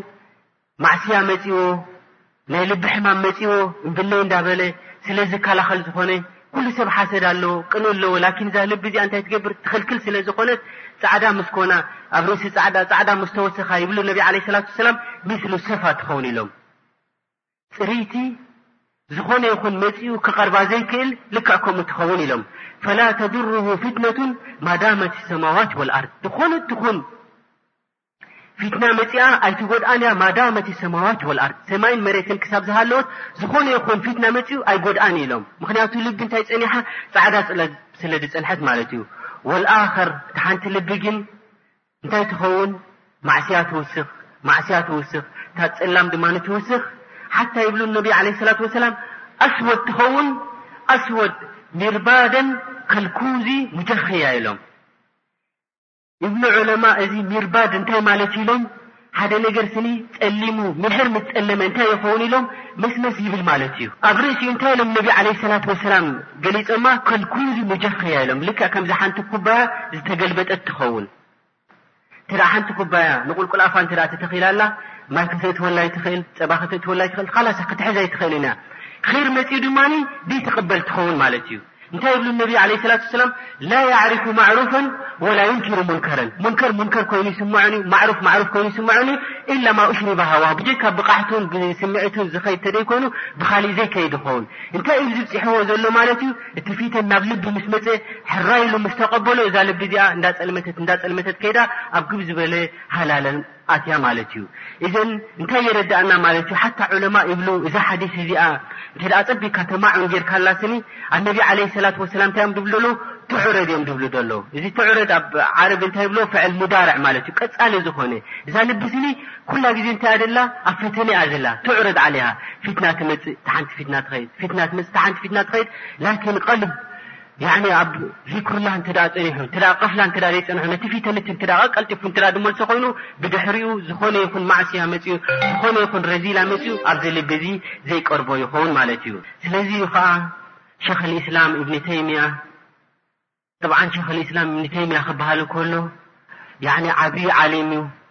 ማዕስያ መጺዎ ናይ ልቢ ሕማም መጺዎ እምብለይ እንዳበለ ስለ ዝከላኸል ዝኾነ ኩሉ ሰብ ሓሰድ ኣለዎ ቅንኡ ኣለዎ ላኪን እዛ ልቢ እዚኣ እንታይ ትገብር ትኽልክል ስለ ዝኾነት ጻዕዳ ምስ ኮና ኣብ ርእሲ ጻዕዳ ጻዕዳ ምስ ተወሰኻ ይብሉ ነቢ ዓለይሂ ሰላቱ ወሰላም ሚስሉ ሰፋ ትኸውን ኢሎም ፅርይቲ ዝኾነ ይኹን መፂኡ ክቐርባ ዘይክእል ልክዕ ከምኡ ትኸውን ኢሎም ፈላ ተድሩሁ ፊትነቱን ማዳመት ሰማዋት ወልኣርድ ዝኾነት ትኹን ፊትና መፅኣ ኣይትጎድኣን እያ ማዳመት ሰማዋት ወልኣርድ ሰማይን መሬትን ክሳብ ዝሃለወት ዝኾነ ይኹን ፊትና መፅኡ ኣይጎድኣን ኢሎም ምክንያቱ ልቢ እንታይ ፀኒሓ ፃዕዳ ስለ ዝፀንሐት ማለት እዩ ወልኣኸር እቲ ሓንቲ ልቢ ግን እንታይ ትኸውን ማዕስያ ትውስኽ ማዕስያ ትውስኽ እታ ጸላም ድማ ትውስኽ ሓታ ይብሉ ነቢ ዓለይሂ ሰላቱ ወሰላም ኣስወድ ትኸውን ኣስወድ ሚርባደን ከልኩዚ ሙጀኽያ ኢሎም። እብሉ ዑለማእ እዚ ሚርባድ እንታይ ማለት ኢሎም ሓደ ነገር ስኒ ጸሊሙ ምሕር ምስ ጸለመ እንታይ ይኸውን ኢሎም መስመስ ይብል ማለት እዩ። ኣብ ርእሲኡ እንታይ ኢሎም ነቢ ዓለይሂ ሰላቱ ወሰላም ገሊጾማ ከልኩንዙ ሙጀኽያ ኢሎም ልክዕ ከምዚ ሓንቲ ኩባያ ዝተገልበጠት ትኸውን እንተ ሓንቲ ኩባያ ንቁልቁል ኣፋ እንተ ተተኺላ ኣላ ማይ ከተእትወላ ኣይትኽእል ጸባ ከተእትወላ ኣይትኽእል ካላሳ ክትሕዝ ኣይትኽእልን እያ ኼር መጺኡ ድማ ደይትቕበል ትኸውን ማለት እዩ። እንታይ ይብሉ ነቢ ዓለይሂ ሰላቱ ወሰላም ላ ያዕሪፉ ማዕሩፈን ወላ ዩንኪሩ ሙንከረን ሙንከር ሙንከር ኮይኑ ይስምዖን እዩ ማዕሩፍ ማዕሩፍ ኮይኑ ይስምዖን እዩ ኢላ ማ ኡሽሪበ ሃዋ ብጀካ ብቓሕቱን ብስምዒቱን ዝኸይድ ተደይኮይኑ ብኻሊእ ዘይከይድ ይኸውን እንታይ እዩ ዝብፅሕዎ ዘሎ ማለት እዩ እቲ ፊተን ናብ ልቢ ምስ መፀ ሕራ ኢሉ ምስ ተቐበሎ እዛ ልቢ እዚኣ እንዳፀልመተት እንዳፀልመተት ከይዳ ኣብ ግብ ዝበለ ሃላለን ኣትያ ማለት እዩ እዘን እንታይ የረዳእና ማለት እዩ ሓታ ዑለማ ይብሉ እዛ ሓዲስ እዚኣ እንተ ኣፀቢካ ተማዑን ጌርካላ ስኒ ኣነቢ ዓለ ሰላት ወሰላም እንታይ እዮም ድብሉ ዘሎ ትዑረድ እዮም ድብሉ ዘሎ እዚ ትዑረድ ኣብ ዓረብ እንታይ ይብሎ ፍዕል ሙዳርዕ ማለት እዩ ቀፃሊ ዝኾነ እዛ ልቢ ስኒ ኩላ ግዜ እንታይ እያ ዘላ ኣብ ፈተነ እያ ዘላ ትዑረድ ዓለይሃ ፊትና ትመፅእ ተሓንቲ ፊትና ትኸይድ ፊትና ትመፅእ ተሓንቲ ፊትና ትኸይድ ላኪን ቀልብ ያዕኒ ኣብ ዚክሩላህ እንተ ደኣ ጸኒሑ፣ እንተ ደኣ ቐፍላ እንተ ደኣ ዘይጸንሑ፣ ነቲ ፊተልቲ እንተ ደኣ ቐልጢፉ እንተ ደኣ ዝመልሶ ኮይኑ፣ ብድሕሪኡ ዝኾነ ይኹን ማዕስያ መጺኡ፣ ዝኾነ ይኹን ረዚላ መጺኡ፣ ኣብዚ ልቢ እዚ ዘይቀርቦ ይኸውን ማለት እዩ። ስለዚ እዩ ኸኣ ሸኽልእስላም እብኒ ተይምያ፣ ጠብዓን ሸኽልእስላም እብኒ ተይምያ ክበሃል እንከሎ ያዕኒ ዓብዪ ዓሊም እዩ፣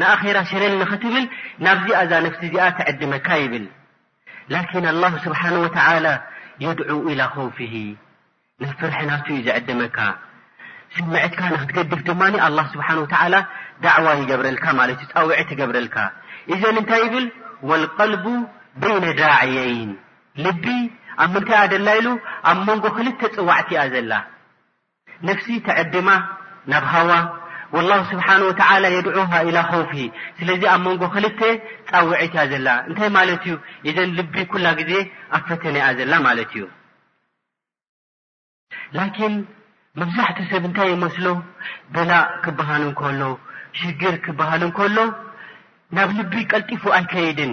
ንኣኼራ ሸለል ንኽትብል ናብዚኣ እዛ ነፍሲ እዚኣ ትዕድመካ ይብል። ላኪን ኣላሁ ስብሓነሁ ወተዓላ የድዑ ኢላ ኸውፊሂ ናብ ፍርሒ ናቱ እዩ ዝዕድመካ። ስምዒትካ ንኽትገድፍ ድማ ኣላህ ስብሓነሁ ወተዓላ ዳዕዋ ይገብረልካ ማለት እዩ፣ ፃውዒት ይገብረልካ። ኢዘን እንታይ ይብል? ወልቀልቡ በይነ ዳዕየይን ልቢ ኣብ ምንታይ እያ ዘላ ኢሉ ኣብ መንጎ ክልተ ፅዋዕቲ እያ ዘላ። ነፍሲ ትዕድማ ናብ ሃዋ ወላሁ ስብሓን ወተዓላ የድዑሃ ኢላ ኸውፊ ስለዚ ኣብ መንጎ ኸልተ ፃውዒት እያ ዘላ እንታይ ማለት እዩ ኢዘን ልቢ ኩላ ግዜ ኣብ ፈተነ እያ ዘላ ማለት እዩ ላኪን መብዛሕቱ ሰብ እንታይ ይመስሎ በላእ ክበሃል እንከሎ ሽግር ክበሃል እንከሎ ናብ ልቢ ቀልጢፉ ኣይከይድን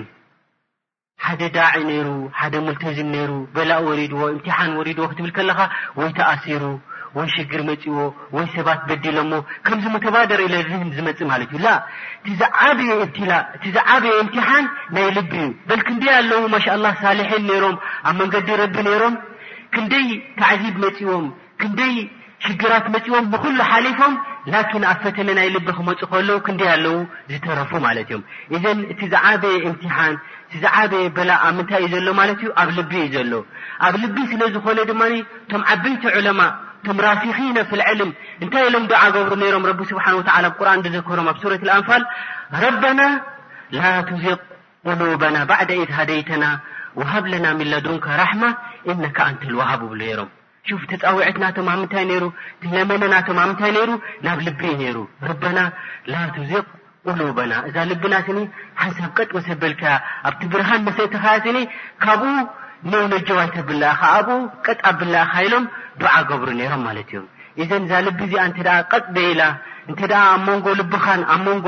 ሓደ ዳዒ ነይሩ ሓደ ሙልተዚም ነይሩ በላእ ወሪድዎ ኢምቲሓን ወሪድዎ ክትብል ከለኻ ወይ ተኣሲሩ ወይ ሽግር መጺዎ ወይ ሰባት በዲሎሞ ከምዚ ሙተባደር ኢለ ዝህም ዝመጽእ ማለት እዩ ላእ እቲ ዝዓበየ ኢብትላእ እቲ ዝዓበየ ኢምቲሓን ናይ ልቢ እዩ በል ክንደይ ኣለዉ ማሻ ኣላህ ሳልሒን ነይሮም ኣብ መንገዲ ረቢ ነይሮም ክንደይ ታዕዚብ መጺዎም ክንደይ ሽግራት መጺዎም ንኹሉ ሓሊፎም ላኪን ኣብ ፈተነ ናይ ልቢ ክመጹ ከለዉ ክንደይ ኣለዉ ዝተረፉ ማለት እዮም። እዘን እቲ ዝዓበየ እምትሓን እቲ ዝዓበየ በላ ኣብ ምንታይ እዩ ዘሎ ማለት እዩ ኣብ ልቢ እዩ ዘሎ። ኣብ ልቢ ስለ ዝኾነ ድማ እቶም ዓበይቲ ዑለማ እቶም ራሲኺነ ፊል ዕልም እንታይ ኢሎም ዱዓ ገብሩ ነይሮም ረቢ ስብሓን ወተዓላ ኣብ ቁርኣን ዝዘከሮም ኣብ ሱረት ኣልኣንፋል ረበና ላ ቱዚቅ ቁሉበና ባዕደ ኢዝ ሃደይተና ወሃብ ለና ሚን ለዱንከ ራሕማ ኢነከ ኣንተ ልወሃብ ይብሉ ነይሮም። ሹፍቲ ጻዊዕት ናቶም ኣብ ምንታይ ነይሩ? ለመነ ናቶም ኣብ ምንታይ ነይሩ? ናብ ልቢ እዩ ነይሩ። ረበና ላቱዚቅ ቁሉበና እዛ ልብና ስኒ ሓንሳብ ቀጥ ምስ ኣበልካያ ኣብቲ ብርሃን ምስ እእተኻያ ስኒ ካብኡ ኔው ነጀው ኣይተብላ ኢኻ ኣብኡ ቀጥ ኣብላ ኢኻ ኢሎም ዱዓ ገብሩ ነይሮም ማለት እዮም። ኢዘን እዛ ልቢ እዚኣ እንተ ደኣ ቀጥ ደይላ እንተ ደኣ ኣብ መንጎ ልብኻን ኣብ መንጎ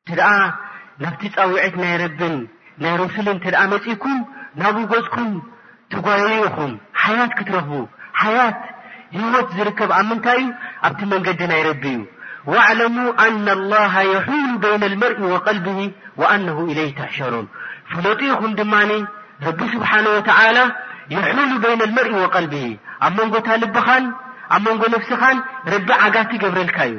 እንተደኣ ናብቲ ጻውዒት ናይ ረብን ናይ ረሱልን እንተደኣ መጺእኩም ናብኡ ገጽኩም ትጓየዩ ኢኹም ሓያት ክትረኽቡ ሓያት ህይወት ዝርከብ ኣብ ምንታይ እዩ ኣብቲ መንገዲ ናይ ረቢ እዩ ዋዕለሙ ኣና ኣላሃ የሑሉ በይነ ልመርኢ ወቀልቢሂ ወኣነሁ ኢለይ ትሕሸሩን ፍለጡ ኢኹም ድማ ረቢ ስብሓን ወተዓላ የሑሉ በይነ ልመርኢ ወቀልቢሂ ኣብ መንጎታ ልብኻን ኣብ መንጎ ነፍስኻን ረቢ ዓጋቲ ገብረልካ እዩ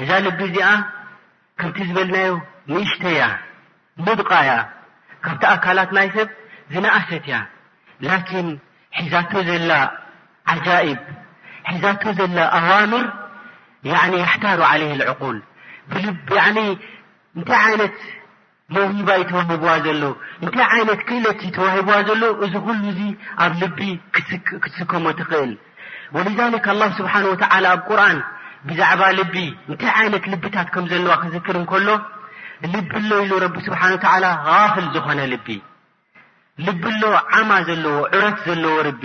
እዛ ልቢ እዚኣ ከምቲ ዝበልናዮ ንእሽተይ እያ፣ ሙድቓ እያ፣ ካብቲ ኣካላት ናይ ሰብ ዝነኣሰት እያ፣ ላኪን ሒዛቶ ዘላ ዓጃኢብ፣ ሒዛቶ ዘላ ኣዋምር ያዕኒ ያሕታሩ ዓለይህ ልዕቁል ብልብ ያዕኒ እንታይ ዓይነት ለቢባይ ተዋሂቡዋ ዘሎ እንታይ ዓይነት ክእለት እዩ ተዋሂቡዋ ዘሎ እዚ ኩሉ እዚ ኣብ ልቢ ክትስከሞ ትኽእል ወሊዛሊክ ኣላሁ ስብሓን ወተዓላ ኣብ ቁርን ብዛዕባ ልቢ እንታይ ዓይነት ልብታት ከም ዘለዋ ክዝክር እንከሎ ልቢ ኣሎ ኢሉ ረቢ ስብሓን ወተዓላ ጋፍል ዝኾነ ልቢ ልቢ ኣሎ ዓማ ዘለዎ ዑረት ዘለዎ ርቢ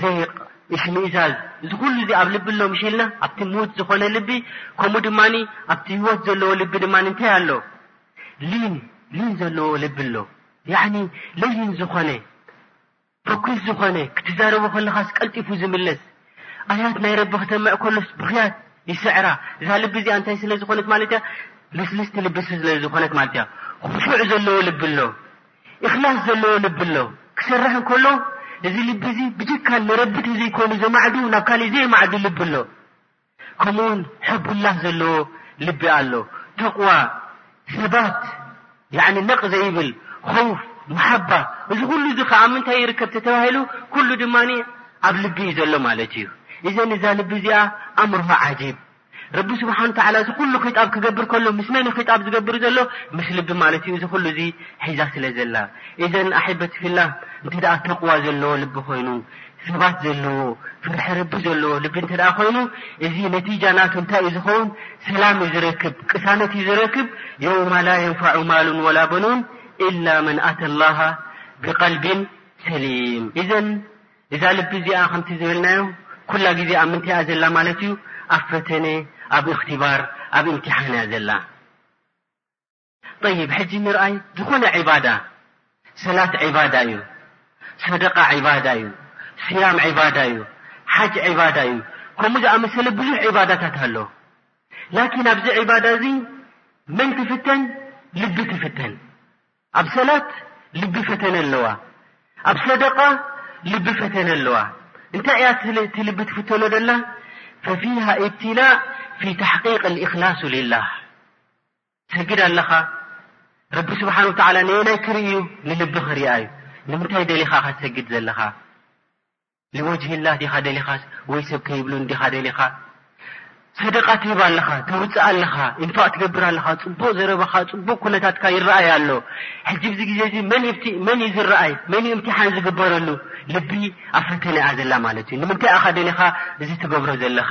ዘይቕ፣ እሽምእዛዝ፣ እዚ ኩሉ እዚ ኣብ ልቢ ኣሎ ምሽ ኢልና ኣብቲ ምዉት ዝኾነ ልቢ ከምኡ ድማ ኣብቲ ህይወት ዘለዎ ልቢ ድማ እንታይ ኣሎ ሊን ሊን ዘለዎ ልቢ ኣሎ ያዕኒ ለይን ዝኾነ ፎኩስ ዝኾነ ክትዛረቦ ከለኻስ ቀልጢፉ ዝምለስ ኣያት ናይ ረቢ ክሰምዕ ከሎስ ብኽያት ይስዕራ እዛ ልቢ እዚኣ እንታይ ስለ ዝኾነት ማለት እያ ልስልስቲ ልቢ ስለ ዝኾነት ማለት እያ ኩሹዕ ዘለዎ ልቢ ኣሎ እኽላስ ዘለዎ ልቢ ኣሎ ክሰርሕ እንከሎ እዚ ልቢ እዚ ብጀካ ንረቢ ተዘይኮይኑ ዘማዕዱ ናብ ካሊእ ዘየማዕዱ ልቢ ኣሎ ከምኡ ውን ሕቡላህ ዘለዎ ልቢ ኣሎ ተቕዋ ሰባት ያዕኒ ነቕ ዘይብል ኾውፍ መሓባ እዚ ኩሉ እዚ ከዓ ኣብ ምንታይ ይርከብ ተተባሂሉ ኩሉ ድማ ኣብ ልቢ እዩ ዘሎ ማለት እዩ እዘን እዛ ልቢ እዚኣ ኣምርሆ ዓጂብ ረቢ ስብሓን ወተዓላ እዚ ኩሉ ኺጣብ ክገብር ከሎ ምስ መን እዩ ኺጣብ ዝገብር ዘሎ? ምስ ልቢ ማለት እዩ እዚ ኩሉ እዚ ሒዛ ስለ ዘላ። ኢዘን ኣሕበቲ ፊላህ እንተ ደኣ ተቕዋ ዘለዎ ልቢ ኮይኑ ሰባት ዘለዎ ፍርሒ ረቢ ዘለዎ ልቢ እንተ ደኣ ኮይኑ እዚ ነቲጃ ናቱ እንታይ እዩ ዝኸውን? ሰላም እዩ ዝረክብ ቅሳነት እዩ ዝረክብ የውማ ላ የንፋዑ ማሉን ወላ በኑን ኢላ መን ኣተ ላሃ ብቀልቢን ሰሊም ኢዘን እዛ ልቢ እዚኣ ከምቲ ዝበልናዮ ኩላ ግዜ ኣብ ምንታይ እያ ዘላ ማለት እዩ ኣብ ፈተነ ኣብ እክትባር ኣብ እምትሓን እያ ዘላ ጠይብ ሕጂ ንርኣይ ዝኾነ ዒባዳ ሰላት ዒባዳ እዩ ሰደቃ ዒባዳ እዩ ስያም ዒባዳ እዩ ሓጅ ዒባዳ እዩ ከምኡ ዝኣመሰለ ብዙሕ ዒባዳታት ኣሎ ላኪን ኣብዚ ዒባዳ እዚ መን ትፍተን ልቢ ትፍተን ኣብ ሰላት ልቢ ፈተነ ኣለዋ ኣብ ሰደቃ ልቢ ፈተነ ኣለዋ እንታይ እያ እቲ ልቢ ትፍተኖ ደላ ፈፊሃ ኢብትላእ ፊ ታሕቂቅ ልእክላሱ ሊላህ ትሰግድ ኣለኻ ረቢ ስብሓን ወተዓላ ነየናይ ክርኢ እዩ ንልቢ ክርኣ እዩ ንምንታይ ደሊኻ ኸትሰግድ ዘለኻ ሊወጅሂላህ ዲኻ ደሊኻስ ወይ ሰብ ከይብሉኒ ዲኻ ደሊኻ ሰደቃ ትህብ ኣለኻ ተውጽእ ኣለኻ ኢንፋቅ ትገብር ኣለኻ ጽቡቅ ዘረባኻ ጽቡቅ ኩነታትካ ይረኣይ ኣሎ ሕጂ ብዚ ግዜ እዚ መን ይብቲ መን እዩ ዝረኣይ መን እዩ እምትሓን ዝግበረሉ ልቢ ኣብ ፈተነ እያ ዘላ ማለት እዩ ንምንታይ ኢኻ ደሊኻ እዚ ትገብሮ ዘለኻ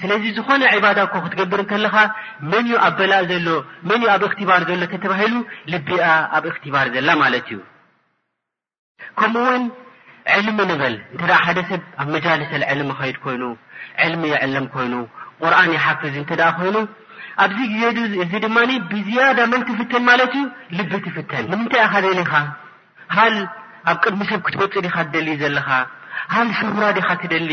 ስለዚ ዝኾነ ዒባዳ እኮ ክትገብር እንከለኻ መን እዩ ኣብ በላእ ዘሎ መን እዩ ኣብ እኽትባር ዘሎ ተተባሂሉ ልቢ እያ ኣብ እኽትባር ዘላ ማለት እዩ። ከምኡ እውን ዕልሚ ንበል እንተ ሓደ ሰብ ኣብ መጃልሰል ዕልሚ ኸይድ ኮይኑ ዕልሚ ይዕለም ኮይኑ ቁርን ይሓፍዝ እንተ ኮይኑ ኣብዚ ግዜ እዚ ድማ ብዝያዳ መን ትፍተን ማለት እዩ ልቢ ትፍተን ንምንታይ ኢኻ ደሊኻ ሃል ኣብ ቅድሚ ሰብ ክትወፅእ ዲኻ ትደሊ ዘለኻ ሃል ሽሁራ ዲኻ ትደሊ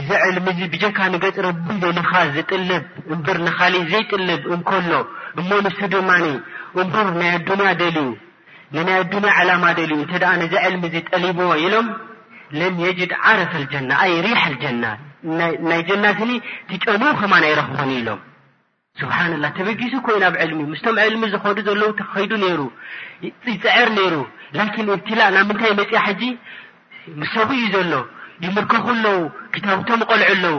እዚ ዕልሚ እዚ ብጀካ ንገጽ ረቢ ደሊኻ ዝጥልብ እምብር ንኻሊእ ዘይጥልብ እንከሎ እሞ ንሱ ድማ እምቡር ናይ ኣዱንያ ደልዩ ንናይ ኣዱንያ ዕላማ ደልዩ እንተድኣ ነዚ ዕልሚ እዚ ጠሊብዎ ኢሎም ለም የጅድ ዓረፍ ኣልጀና ኣይ ሪሕ ኣልጀና ናይ ጀና ስኒ ትጨንኡ ከማን ኣይረኽቦን ኢሎም ስብሓንላህ ተበጊሱ እኮ እዩ ናብ ዕልሚ ምስቶም ዕልሚ ዝኸዱ ዘለዉ ተኸይዱ ነይሩ ይፅዕር ነይሩ ላኪን እብትላእ ናብ ምንታይ መፅኣ ሕጂ ምሰቡ እዩ ዘሎ ይምርከኹ ኣለዉ ክታውቶም ቐልዑ ኣለዉ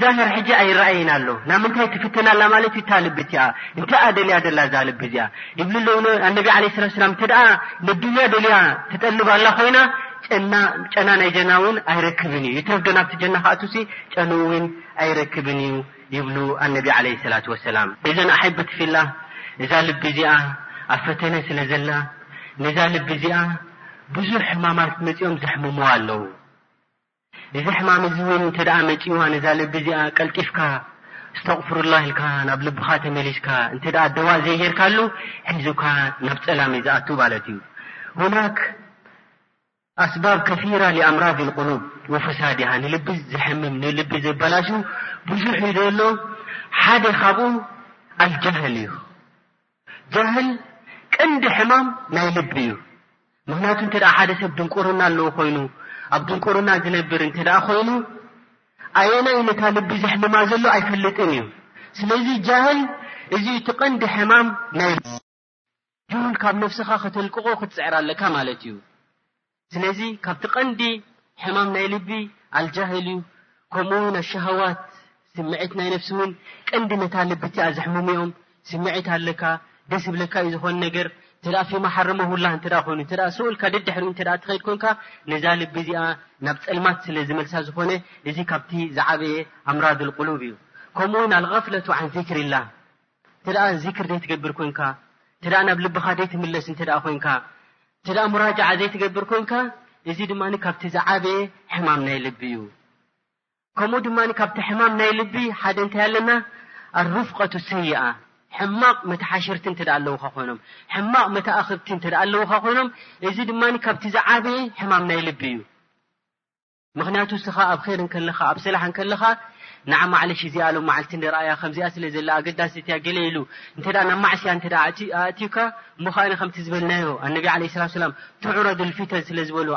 ዛህር ሕጂ ኣይረኣይን ኣሎ ናብ ምንታይ ትፍተና ኣላ ማለት እዩ እታ ልቢ እቲኣ እንታይ እኣ ደልያ ዘላ እዛ ልቢ እዚኣ ይብሉ ኣለዉ ኣነቢ ዓለ ስላት ሰላም እንተ ደኣ ንዱንያ ደልያ ትጠልብ ኣላ ኮይና ጨና ጨና ናይ ጀና እውን ኣይረክብን እዩ ይትረፍዶ ናብቲ ጀና ክኣቱሲ ጨንኡ እውን ኣይረክብን እዩ ይብሉ ኣነቢ ዓለይሂ ሰላቱ ወሰላም። እዘን ኣሕብብቲ ፊላህ እዛ ልቢ እዚኣ ኣብ ፈተነ ስለ ዘላ ነዛ ልቢ እዚኣ ብዙሕ ሕማማት መጺኦም ዘሕምሙዋ ኣለዉ። እዚ ሕማም እዚ እውን እንተድኣ መጺእዋ ነዛ ልቢ እዚኣ ቀልጢፍካ እስተቕፍሩላህ ኢልካ ናብ ልብኻ ተመሊስካ እንተድኣ ደዋእ ዘይጌርካሉ ሒዙካ ናብ ጸላም እዩ ዝኣቱ ማለት እዩ። ሁናክ ኣስባብ ከሲራ ሊኣምራዲ ልቁሉብ ወፈሳዲሃ ንልቢ ዘሕምም ንልቢ ዘበላሹ ብዙሕ እዩ ዘሎ ሓደ ካብኡ ኣልጃህል እዩ ጃህል ቀንዲ ሕማም ናይ ልቢ እዩ ምክንያቱ እንተ ሓደ ሰብ ድንቁርና ኣለዎ ኮይኑ ኣብ ድንቁርና ዝነብር እንተ ኮይኑ ኣየናይ ነታ ልቢ ዘሕምማ ዘሎ ኣይፈልጥን እዩ ስለዚ ጃህል እዚ እቲ ቀንዲ ሕማም ናይ ዱን ካብ ነፍስኻ ከተልቅቆ ክትጽዕር ኣለካ ማለት እዩ ስለዚ ካብቲ ቀንዲ ሕማም ናይ ልቢ ኣልጃህል እዩ ከምኡ ውን ኣሸሃዋት ስምዒት ናይ ነፍሲ እውን ቀንዲ ነታ ልቢ እቲኣ ዘሕምሙ ኦም ስምዒት ኣለካ ደስ ብለካ እዩ ዝኾነ ነገር እተ ፊማ ሓረመሁላ እተ ኮይኑ እተ ሰኡልካ ደድሕሪ እተ ትኸይድ ኮንካ ነዛ ልቢ እዚኣ ናብ ፀልማት ስለ ዝመልሳ ዝኾነ እዚ ካብቲ ዝዓበየ ኣምራድ ቁሉብ እዩ ከምኡ ውን ኣልፍለቱ ዓን ዚክሪላ እንተደኣ ዚክር ዘይትገብር ኮንካ፣ እንተደኣ ናብ ልብኻ ዘይትምለስ እንተደኣ ኮንካ፣ እንተደኣ ሙራጃዓ ዘይትገብር ኮንካ፣ እዚ ድማ ካብቲ ዝዓበየ ሕማም ናይ ልቢ እዩ። ከምኡ ድማ ካብቲ ሕማም ናይ ልቢ ሓደ እንታይ ኣለና? ኣርፍቀቱ ሰይኣ ሕማቕ መተሓሸርቲ እንተ ኣለዉካ ኮይኖም፣ ሕማቕ መተኣኽብቲ እንተ ኣለዉካ ኮይኖም፣ እዚ ድማ ካብቲ ዝዓበየ ሕማም ናይ ልቢ እዩ። ምክንያቱ እስኻ ኣብ ር ከለኻ ኣብ ሰላሕ ከለኻ ንዓ ማዕለሽ እዚኣ ሎ ማዓልቲ ንርኣያ ከምዚኣ ስለ ዘላ ኣገዳሲ እቲያ ገለ ኢሉ እተ ናብ ማዕስያ እተ ኣእትዩካ እሞ ከኣ ከምቲ ዝበልናዮ ኣነቢ ለ ስላ ሰላም ትዑረዱ ልፊተን ስለ ዝበሉ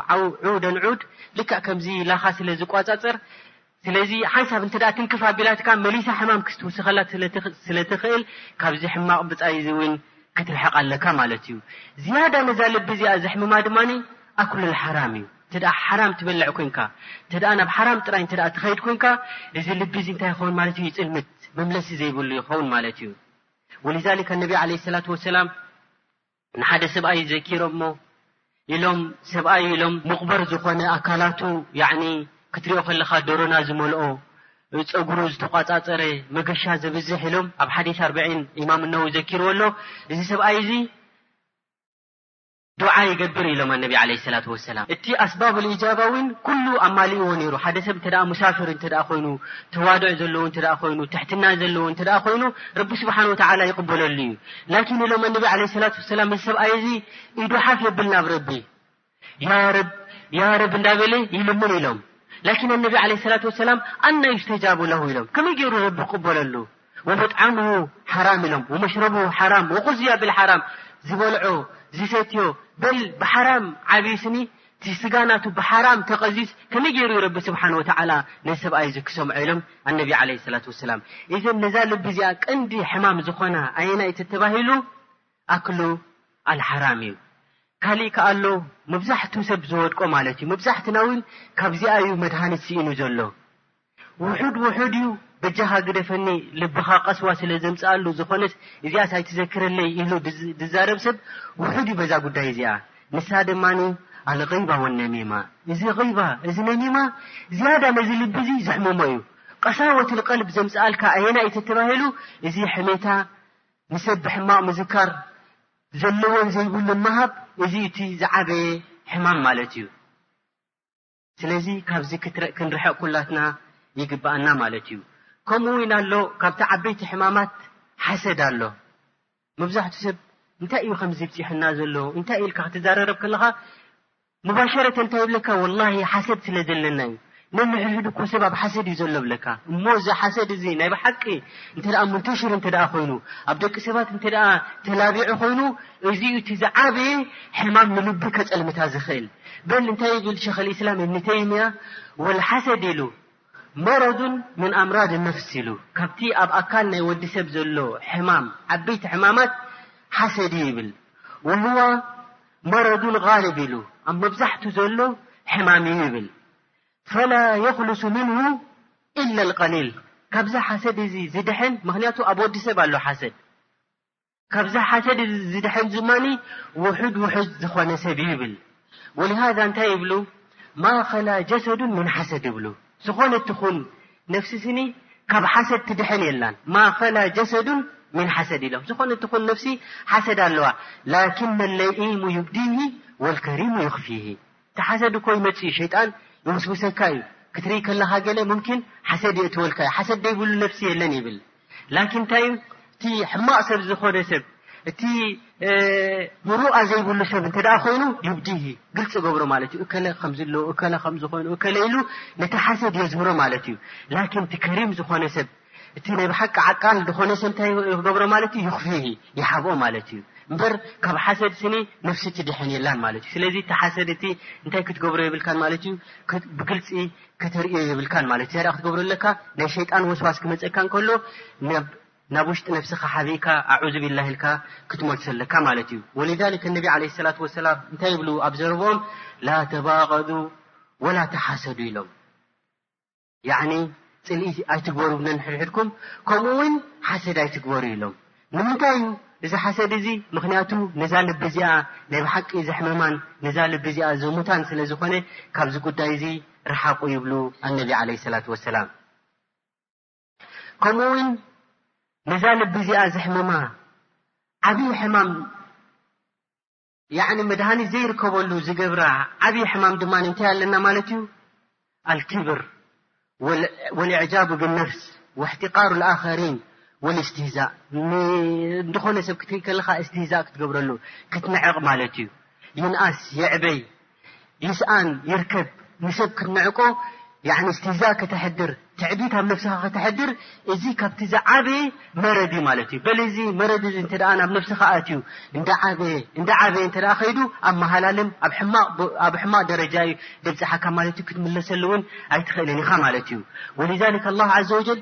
ዑደን ዑድ ልክዕ ከምዚ ላኻ ስለ ዝቋፃፅር ስለዚ ሓንሳብ እተ ትንክፍ ኣቢላትካ መሊሳ ሕማም ክስትውስኸላ ስለ ትኽእል ካብዚ ሕማቕ ብፃይ እዚ እውን ክትርሕቕ ኣለካ ማለት እዩ ዝያዳ ነዛ ልቢ እዚኣ ዘሕምማ ድማ ኣክሉልሓራም እዩ እንተድኣ ሓራም ትበልዕ ኮይንካ፣ እንተድኣ ናብ ሓራም ጥራይ እንተድኣ ትኸይድ ኮይንካ፣ እዚ ልቢ እዚ እንታይ ይኸውን ማለት እዩ? ይጽልምት፣ መምለሲ ዘይብሉ ይኸውን ማለት እዩ። ወሊዛሊከ ነቢ ዓለይሂ ሰላቱ ወሰላም ንሓደ ሰብኣይ ዘኪሮሞ ኢሎም፣ ሰብኣይ ኢሎም ሙቕበር ዝኾነ ኣካላቱ ያዕኒ ክትሪኦ ከለኻ ደሮና ዝመልኦ፣ ጸጉሩ ዝተቋጻጸረ፣ መገሻ ዘብዝሕ ኢሎም ኣብ ሓዲስ ኣርበዒን ኢማም ነወዊ ዘኪርዎ ኣሎ። እዚ ሰብኣይ እዚ ዱዓ ይገብር ኢሎም ኣነቢ ዓለይሂ ሰላቱ ወሰላም። እቲ ኣስባቡል ኢጃባ እውን ኩሉ ኣማሊእዎ ነይሩ። ሓደ ሰብ እንተድኣ ሙሳፍር እንተድኣ ኮይኑ፣ ተዋዱዕ ዘለዎ እንተድኣ ኮይኑ፣ ትሕትና ዘለዎ እንተድኣ ኮይኑ፣ ረቢ ስብሓነሁ ወተዓላ ይቕበለሉ እዩ። ላኪን ኢሎም ኣነቢ ዓለይሂ ሰላቱ ወሰላም እዚ ሰብኣይ እዚ ኢዱ ሓፍ የብል ናብ ረቢ ያ ረብ ያ ረብ እንዳበለ ይልምን ኢሎም። ላኪን ኣነቢ ዓለይሂ ሰላቱ ወሰላም ኣና ዩስተጃቡ ለሁ ኢሎም። ከመይ ገይሩ ረቢ ክቕበለሉ? ወመጥዓሙሁ ሓራም ኢሎም ወመሽረቡሁ ሓራም ወቁዝያ ብልሓራም ዝበልዖ ዝሰትዮ በል ብሓራም ዓብዩስኒ እቲ ስጋ ናቱ ብሓራም ተቐዝዩስ ከመይ ገይሩዩ ረቢ ስብሓን ወተዓላ ነዚ ሰብኣይ እዚ ክሰምዖ ኢሎም ኣነቢ ዓለ ሰላት ወሰላም እዘን ነዛ ልቢ እዚኣ ቀንዲ ሕማም ዝኾና ኣየናይ ተተባሂሉ ኣክሉ ኣልሓራም እዩ ካሊእ ከኣ ኣሎ መብዛሕቱ ሰብ ዝወድቆ ማለት እዩ መብዛሕትና እውን ካብዚኣ እዩ መድሃኒት ስኢኑ ዘሎ ውሑድ ውሑድ እዩ በጃኻ ግደፈኒ ልብኻ ቀስዋ ስለ ዘምጽኣሉ ዝኾነስ እዚኣስ ኣይትዘክረለይ ኢሉ ዝዛረብ ሰብ ውሑድ እዩ በዛ ጉዳይ እዚኣ ንሳ ድማ ኣልጊባ ወነሚማ እዚ ጊባ እዚ ነሚማ ዝያዳ ነዚ ልቢ እዚ ዘሕምሞ እዩ ቀሳወት ልቀልብ ዘምጽኣልካ ኣየናይ እዩ ተተባሂሉ እዚ ሕሜታ ንሰብ ብሕማቕ ምዝካር ዘለዎን ዘይብሉን ምሃብ እዚ እቲ ዝዓበየ ሕማም ማለት እዩ ስለዚ ካብዚ ክትረእ ክንርሕቕ ኩላትና ይግብኣና ማለት እዩ። ከምኡ እውን ኣሎ ካብቲ ዓበይቲ ሕማማት ሓሰድ ኣሎ። መብዛሕቱ ሰብ እንታይ እዩ ከምዚ ብፂሑና ዘሎ እንታይ ኢልካ ክትዛረረብ ከለኻ ሙባሸረተ እንታይ ይብለካ ወላሂ ሓሰድ ስለ ዘለና እዩ ነንሕሕዱ እኮ ሰብ ኣብ ሓሰድ እዩ ዘሎ ብለካ እሞ እዚ ሓሰድ እዚ ናይ ብሓቂ እንተ ሙንተሽር እንተ ኮይኑ ኣብ ደቂ ሰባት እንተ ተላቢዑ ኮይኑ እዚ'ዩ እቲ ዝዓበየ ሕማም ንልቢ ከጸልምታ ዝኽእል። በል እንታይ ይብል ሸኸልኢስላም እብኒ ተይምያ፣ ወልሓሰድ ኢሉ፣ መረዱን ምን ኣምራድ ነፍስ ኢሉ፣ ካብቲ ኣብ ኣካል ናይ ወዲሰብ ዘሎ ሕማም ዓበይቲ ሕማማት ሓሰድ'ዩ ይብል። ወሁወ መረዱን ቓልብ ኢሉ፣ ኣብ መብዛሕቱ ዘሎ ሕማም'ዩ ይብል። ፈላ የኽሉሱ ምንሁ ኢላ ኣልቐሊል፣ ካብዚ ሓሰድ እዚ ዝድሕን፣ ምኽንያቱ ኣብ ወዲሰብ ኣሎ ሓሰድ፣ ካብዛ ሓሰድ ዝድሕን ድማ ውሑድ ውሑድ ዝኾነ ሰብ እዩ ይብል ወሊሃዛ እንታይ ይብሉ ማኸላ ጀሰዱን ምን ሓሰድ ይብሉ ዝኾነ ትኹን ነፍሲ ስኒ ካብ ሓሰድ ትድሕን የላን ማኸላ ጀሰዱን ምን ሓሰድ ኢሎም ዝኾነ ትኹን ነፍሲ ሓሰድ ኣለዋ ላኪን መለኢሙ ይብዲሂ ወልከሪሙ ይኽፊሂ እቲ ሓሰድ እኮ ይመፅ እዩ ሸይጣን ይውስውሰካ እዩ ክትርኢ ከለኻ ገለ ሙምኪን ሓሰድ ይእትወልካ እዩ ሓሰድ ደይብሉ ነፍሲ የለን ይብል ላኪን እንታይ እዩ እቲ ሕማቅ ሰብ ዝኮነ ሰብ እቲ ምሩኣ ዘይብሉ ሰብ እንተ ኮይኑ ይብድሂ ግልፂ ገብሮ ማለት እዩ እከለ ከምዝለ እከለ ከምዝኮይኑ እከለ ኢሉ ነቲ ሓሰድ የዝህሮ ማለት እዩ ላኪን እቲ ከሪም ዝኮነ ሰብ እቲ ናይ ብሓቂ ዓቃል ዝኮነ ሰብ እንታይ ክገብሮ ማለት እዩ ይኽፍሂ ይሓብኦ ማለት እዩ እምበር ካብ ሓሰድ ስኒ ነፍሲ ትድሐን የላን ማለት እዩ ስለዚ እቲ ሓሰድ እቲ እንታይ ክትገብሮ የብልካን ማለት እዩ ብግልፂ ከተርእዮ የብልካን ማለት እዩ። እንታይ ደኣ ክትገብሮ ኣለካ? ናይ ሸይጣን ወስዋስ ክመጸካ እንከሎ ናብ ውሽጢ ነብስኻ ሓቢእካ ኣዑዙቢላህ ኢልካ ክትመልሶ ኣለካ ማለት እዩ። ወሊዛሊከ ነቢ ዓለይሂ ሰላቱ ወሰላም እንታይ ይብሉ ኣብ ዘረብኦም ላ ተባገዱ ወላ ተሓሰዱ ኢሎም። ያዕኒ ጽልኢ ኣይትግበሩ ነንሕድሕድኩም ከምኡ'ውን ሓሰድ ኣይትግበሩ ኢሎም። ንምንታይ እዩ እዚ ሓሰድ እዚ ምኽንያቱ ነዛ ልቢ እዚኣ ናይ ብሓቂ ዘሕመማን ነዛ ልቢ እዚኣ ዘሙታን ስለ ዝኾነ ካብዚ ጉዳይ እዚ ርሓቁ ይብሉ ኣነቢ ዓለይሂ ሰላቱ ወሰላም ከምኡ ውን ነዛ ልቢ እዚኣ ዘሕመማ ዓብዪ ሕማም ያዕኒ መድሃኒት ዘይርከበሉ ዝገብራ ዓብዪ ሕማም ድማ እንታይ ኣለና ማለት እዩ ኣልክብር ወልእዕጃቡ ብነፍስ ወሕትቃሩ ልኣኸሪን ወልእስትህዛእ ንዝኾነ ሰብ ክትርኢ ከለኻ እስትህዛእ ክትገብረሉ ክትንዕቕ ማለት እዩ ይንኣስ የዕበይ ይስኣን ይርከብ ንሰብ ክትንዕቆ ያዕኒ ስቲዛ ከተሕድር ትዕቢት ኣብ ነብስኻ ከተሕድር እዚ ካብቲ ዝዓበየ መረድ እዩ ማለት እዩ በል እዚ መረድ እዚ እንተ ናብ ነብስኻ ኣትዩ እንዳዓበየ እንዳዓበየ እንተ ከይዱ ኣብ መሃላልም ኣብ ሕማቕ ኣብ ሕማቕ ደረጃ እዩ ደብጽሓካ ማለት እዩ ክትምለሰሉ እውን ኣይትኽእልን ኢኻ ማለት እዩ ወሊዛሊክ ኣላህ ዓዘ ወጀል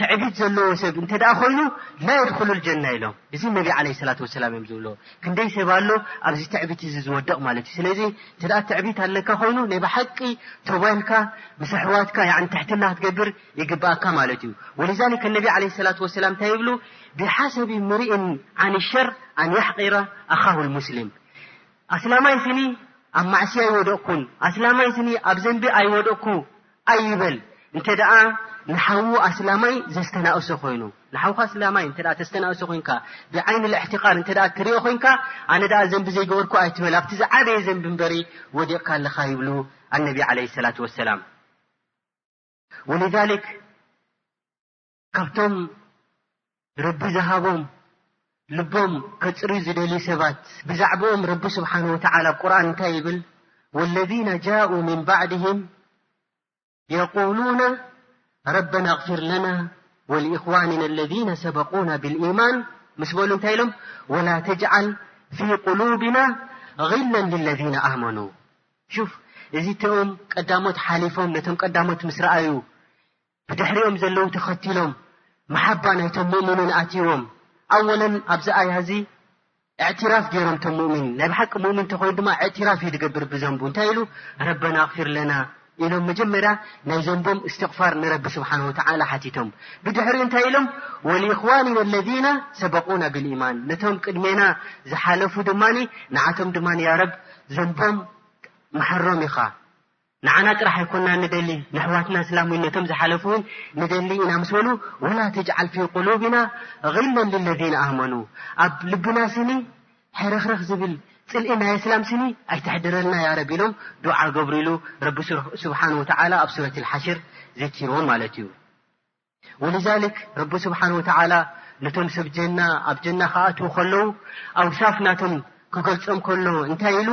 ትዕቢት ዘለዎ ሰብ እንተ ኮይኑ ላየድኹሉ ልጀና ኢሎም እዚ ነቢ ዓለ ሰላት ወሰላም እዮም ዝብልዎ ክንደይ ሰብ ኣሎ ኣብዚ ትዕቢት እዚ ዝወድቕ ማለት እዩ ስለዚ እንተ ትዕቢት ኣለካ ኮይኑ ናይ ብሓቂ ቶባኢልካ ምስ ኣሕዋትካ ን ትሕትና ክትገብር ይግብኣካ ማለት እዩ ወልዛሊ ከነቢ ዓለ ሰላት ወሰላም እንታይ ይብሉ ብሓሰብ ምርኢን ዓን ሸር ኣን የሕቂረ ኣኻሁ ልሙስሊም ኣስላማይ ስኒ ኣብ ማዕስያ ኣይወደቕኩን ኣስላማይ ስኒ ኣብ ዘንቢ ኣይወደቕኩ ኣይበል እንተ ደኣ ንሓዉ ኣስላማይ ዘስተናእሶ ኮይኑ ንሓዉካ ኣስላማይ እንተ ተስተናእሶ ኮንካ ብዓይኒ ልእሕትቃር እንተ ትሪኦ ኮንካ ኣነ ደኣ ዘንቢ ዘይገበርኩ ኣይትበል ኣብቲ ዝዓበየ ዘንቢ እምበሪ ወዲቕካ ኣለካ ይብሉ ኣነቢ ዓለ ሰላት ወሰላም ወልዛሊክ ካብቶም ረቢ ዝሃቦም ልቦም ከፅሪ ዝደልዩ ሰባት ብዛዕባኦም ረቢ ስብሓን ወተዓላ ቁርን እንታይ ይብል ወለذነ ጃኡ ምን ባዕድህም የቁሉና ረበና ኣቕፊር ለና ወልእኽዋንና ለذነ ሰበቁና ብልኢማን ምስ በሉ እንታይ ኢሎም ወላ ተጅዓል ፊ ቁሉብና غላ ልለذነ ኣመኑ ሹፍ እዚ እቲኦም ቀዳሞት ሓሊፎም ነቶም ቀዳሞት ምስ ረኣዩ ብድሕሪኦም ዘለዉ ተኸቲሎም መሓባ ናይቶም ሙእሚኒን ኣትይዎም። ኣወለን ኣብዚ ኣያ እዚ እዕትራፍ ገይሮም እቶም ሙእሚን ናይ ብሓቂ ሙእሚን ተኾይኑ ድማ እዕትራፍ እዩ ዝገብር ብዘንቡ እንታይ ኢሉ ረበና ኣቕፊር ለና ኢሎም መጀመርያ ናይ ዘንቦም እስትቕፋር ንረቢ ስብሓን ወተዓላ ሓቲቶም ብድሕሪኡ እንታይ ኢሎም ወልእኽዋኒን ኣለዚና ሰበቁና ብልኢማን ነቶም ቅድሜና ዝሓለፉ ድማ ንዓቶም ድማ ያረብ ዘንቦም መሓሮም ኢኻ ንዓና ጥራሕ ኣይኮናን ንደሊ ነሕዋትና እስላም ዊን ነቶም ዝሓለፉ ዊን ንደሊ ኢና ምስ በሉ ወላ ተጅዓል ፊ ቁሉብና ጊለን ሊለዚነ ኣመኑ ኣብ ልብና ስኒ ሕርኽርኽ ዝብል ፅልኢ ናይ እስላም ስኒ ኣይተሕድረልና ያረብ ኢሎም ዱዓ ገብርሉ ረቢ ስብሓን ወተዓላ ኣብ ሱረት ልሓሽር ዘኪርዎም ማለት እዩ ወልዛልክ ረቢ ስብሓን ወተዓላ ነቶም ሰብ ጀና ኣብ ጀና ክኣትዉ ከለዉ ኣውሳፍ ናቶም ክገልጾም ከሎ እንታይ ኢሉ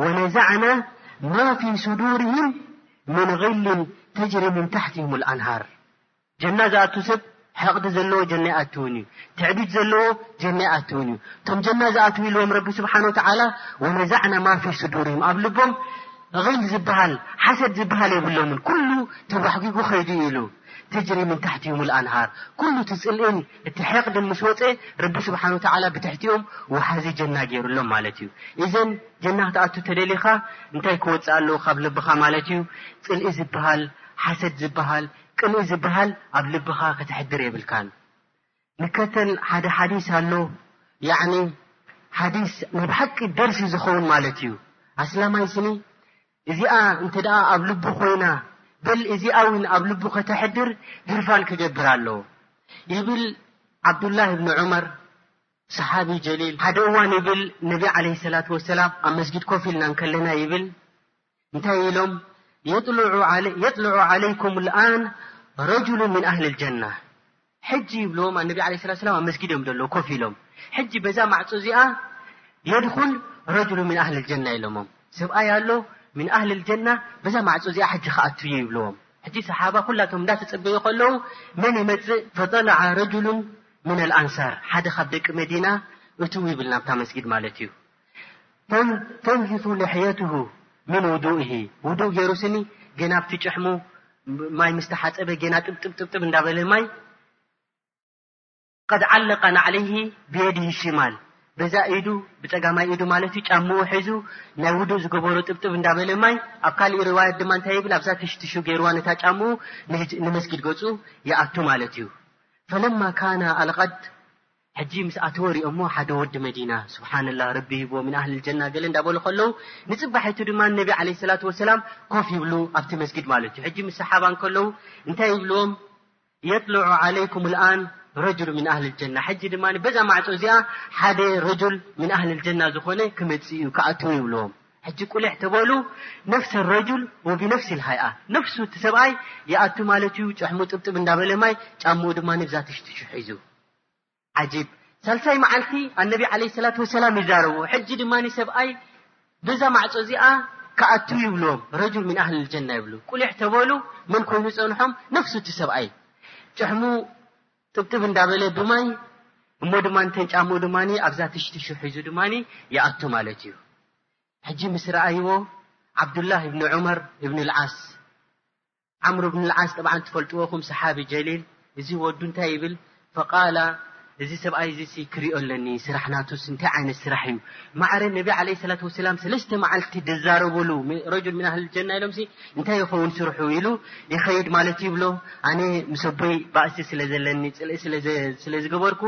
ወነዛዕና ማ ፊ ሱዱርህም ምን ቕልን ተጅሪ ምን ታሕትህም ኣልኣንሃር ጀና ዝኣቱ ሰብ ሕቕዲ ዘለዎ ጀና ይኣትውን እዩ ትዕቢት ዘለዎ ጀና ይኣትውን እዩ እቶም ጀና ዝኣት ኢልዎም ረቢ ስብሓን ወተዓላ ወነዛዕና ማ ፊ ሱዱርህም ኣብ ልቦም ቕል ዝበሃል ሓሰድ ዝበሃል የብሎምን ኩሉ ተባሕጒጉ ኸይዱ ኢሉ ተጅሪ ምን ታሕቲሁም ኣልኣንሃር ኩሉ እቲ ጽልእን እቲ ሐቅድን ምስ ወጸ ረቢ ስብሓን ወተዓላ ብትሕቲኦም ወሓዚ ጀና ገይሩሎም ማለት እዩ ኢዘን ጀና ክትኣቱ ተደሊኻ እንታይ ክወጽእ ኣለዎ ካብ ልብኻ ማለት እዩ ጽልኢ ዝበሃል ሓሰድ ዝበሃል ቅንኢ ዝበሃል ኣብ ልብኻ ከተሕድር የብልካን ንከተል ሓደ ሓዲስ ኣሎ ያዕኒ ሓዲስ ናብ ሓቂ ደርሲ ዝኸውን ማለት እዩ ኣስላማይ ስኒ እዚኣ እንተደኣ ኣብ ልቡ ኮይና በል እዚኣ እውን ኣብ ልቡ ከተሕድር ግርፋን ክገብር ኣለዎ ይብል ዓብዱላህ እብኒ ዑመር ሰሓቢ ጀሊል ሓደ እዋን ይብል ነቢ ዓለ ሰላት ወሰላም ኣብ መስጊድ ኮፍ ኢልና ንከለና ይብል እንታይ ኢሎም የጥልዑ ዓለይኩም ልኣን ረጅሉ ምን ኣህሊ ልጀና ሕጂ ይብልዎም ኣነቢ ዓለይሂ ሰላቱ ወሰላም ኣብ መስጊድ እዮም ዘለዉ ኮፍ ኢሎም ሕጂ በዛ ማዕጾ እዚኣ የድኹል ረጁሉ ሚን ኣህሊል ጀና ኢሎሞም ሰብኣይ ኣሎ ሚን ኣህሊል ጀና በዛ ማዕጾ እዚኣ ሕጂ ክኣቱ እዩ ይብልዎም ሕጂ ሰሓባ ኩላቶም እንዳተጸበዩ ከለዉ መን ይመጽእ ፈጠለዓ ረጁሉን ሚነል ኣንሳር ሓደ ካብ ደቂ መዲና እትው ይብል ናብታ መስጊድ ማለት እዩ ተንዝፉ ልሕየትሁ ምን ውዱእሂ ውዱእ ገይሩ ስኒ ገና ኣብቲ ጭሕሙ ማይ ምስ ተሓፀበ ገና ጥብጥብጥብጥብ እንዳበለ ማይ ቀድ ዓለቃ ናዕለይሂ ብየድሂ ሽማል በዛ ኢዱ ብፀጋማይ ኢዱ ማለት እዩ ጫምኡ ሒዙ ናይ ውዱእ ዝገበሮ ጥብጥብ እንዳበለ ማይ ኣብ ካሊእ ርዋያት ድማ እንታይ ይብል ኣብዛ ትሽትሹ ገይርዋ ነታ ጫምኡ ንመስጊድ ገፁ ይኣቱ ማለት እዩ ፈለማ ካነ ኣልቀድ ሕጂ ምስ ኣተወ ሪኦሞ ሓደ ወዲ መዲና ሱብሓነላህ ረቢ ሂብዎ ምን ኣህሊል ጀና ገለ እንዳ በሉ ከለዉ ንጽባሒቱ ድማ ነቢ ዓለይሂ ሰላቱ ወሰላም ኮፍ ይብሉ ኣብቲ መስጊድ ማለት እዩ ሕጂ ምስ ሰሓባ እንከለዉ እንታይ ይብልዎም የጥልዑ ዓለይኩሙል ኣን ረጁሉ ምን ኣህሊል ጀና ሕጂ ድማ በዛ ማዕጾ እዚኣ ሓደ ረጁል ምን ኣህሊል ጀና ዝኾነ ክመጽእ እዩ ክኣቱ እዩ ይብልዎም ሕጂ ቁልዕ ተበሉ ነፍሰ ረጁል ወብነፍሲል ሃይኣ ነፍሱ እቲ ሰብኣይ ይኣቱ ማለት እዩ ጭሕሙ ጥብጥብ እንዳ በለ ማይ ጫምኡ ድማ ንብዛ ትሽትሹ ሒዙ ዓጂብ ሳልሳይ መዓልቲ ኣነቢ ዓለይሂ ሰላቱ ወሰላም ይዛረቡ ሕጂ ድማ ሰብኣይ በዛ ማዕጾ እዚኣ ክኣቱ ይብሎም ረጁል ምን ኣህሊ ልጀና ይብሉ ቁሊሕ ተበሉ መን ኮይኑ ጸንሖም ነፍሱ እቲ ሰብኣይ ጭሕሙ ጥብጥብ እንዳበለ ብማይ እሞ ድማ እንተን ጫምኡ ድማ ኣብዛ ትሽትሹ ሒዙ ድማ ይኣቱ ማለት እዩ ሕጂ ምስ ረኣይዎ ዓብዱላህ እብኒ ዑመር እብኒ ልዓስ ዓምሩ ብን ልዓስ ጠብዓን ትፈልጥዎኹም ሰሓቢ ጀሊል እዚ ወዱ እንታይ ይብል ፈቃላ እዚ ሰብኣይ እዚሲ ክሪኦ ኣለኒ ስራሕ ናቱስ እንታይ ዓይነት ስራሕ እዩ ማዕረ ነቢ ዓለይ ሰላት ወሰላም ሰለስተ መዓልቲ ድዛረቡሉ ረጁል ምን ኣህሊ ጀና ኢሎምሲ እንታይ ይኸውን ስርሑ ኢሉ ይኸይድ ማለት ይብሎ ኣነ ምስ ኣቦይ ባእሲ ስለ ዘለኒ ፅልኢ ስለ ዝገበርኩ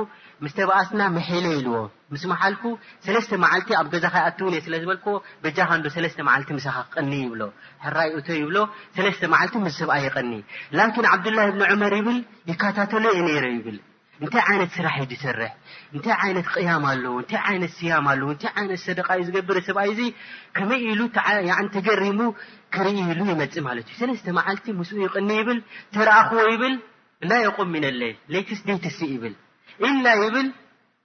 ምስ ተባኣስና ምሒለ ኢልዎ ምስ መሓልኩ ሰለስተ መዓልቲ ኣብ ገዛኻ ኣይኣትውን እየ ስለ ዝበልክዎ በጃኻ እንዶ ሰለስተ መዓልቲ ምሳኻ ክቐኒ ይብሎ ሕራይ እቶ ይብሎ ሰለስተ መዓልቲ ምስ ስብኣይ ይቐኒ ላኪን ዓብዱላህ ብኒ ዑመር ይብል ይካታተሎ እየ ነይረ ይብል እንታይ ዓይነት ስራሕ እዩ ዝሰርሕ እንታይ ዓይነት ቅያም ኣለዎ እንታይ ዓይነት ስያም ኣለዎ እንታይ ዓይነት ሰደቃ እዩ ዝገብር ስብኣይ እዚ ከመይ ኢሉ ተገሪሙ ክርኢ ኢሉ ይመፅእ ማለት እዩ ሰለስተ መዓልቲ ምስኡ ይቕኒ ይብል ተረኣኽዎ ይብል ላ የቁም ሚነለይል ለይትስ ደይትስእ ይብል ኢላ ይብል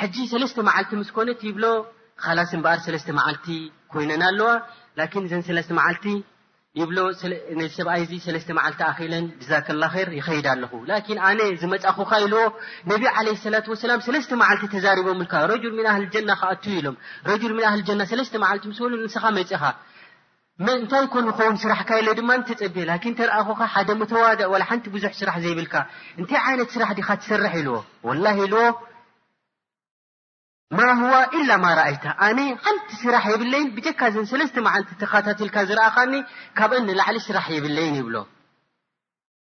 ሕጂ ሰለስተ መዓልቲ ምስ ኮነት ይብሎ ኻላስ እምበኣር ሰለስተ መዓልቲ ኮይነን ኣለዋ ላኪን እዘን ሰለስተ መዓልቲ ይብሎ ነዚ ሰብኣይ እዚ ሰለስተ መዓልቲ ኣኺለን ጅዛከላ ኸይር ይኸይድ ኣለኹ ላኪን ኣነ ዝመጻኹኻ ኢልዎ ነቢ ዓለይሂ ሰላት ወሰላም ሰለስተ መዓልቲ ተዛሪቦምልካ ረጁል ሚን ኣህል ጀና ክኣቱ ኢሎም ረጁል ሚን ኣህል ጀና ሰለስተ መዓልቲ ምስ በሉ ንስኻ መጺኻ ምእንታይ ኮን ይኸውን ስራሕካ ኢለ ድማ ተጸብየ ላኪን ተርኣኹኻ ሓደ ሙተዋድዕ ዋላ ሓንቲ ብዙሕ ስራሕ ዘይብልካ እንታይ ዓይነት ስራሕ ዲኻ ትሰርሕ ኢልዎ ወላሂ ኢልዎ ማህዋ ኢላ ማ ረኣይታ ኣነ ሓንቲ ስራሕ የብለይን ብጀካ ዘን ሰለስተ መዓልቲ ተካታትልካ ዝረኣኻኒ ካብእን ንላዕሊ ስራሕ የብለይን ይብሎ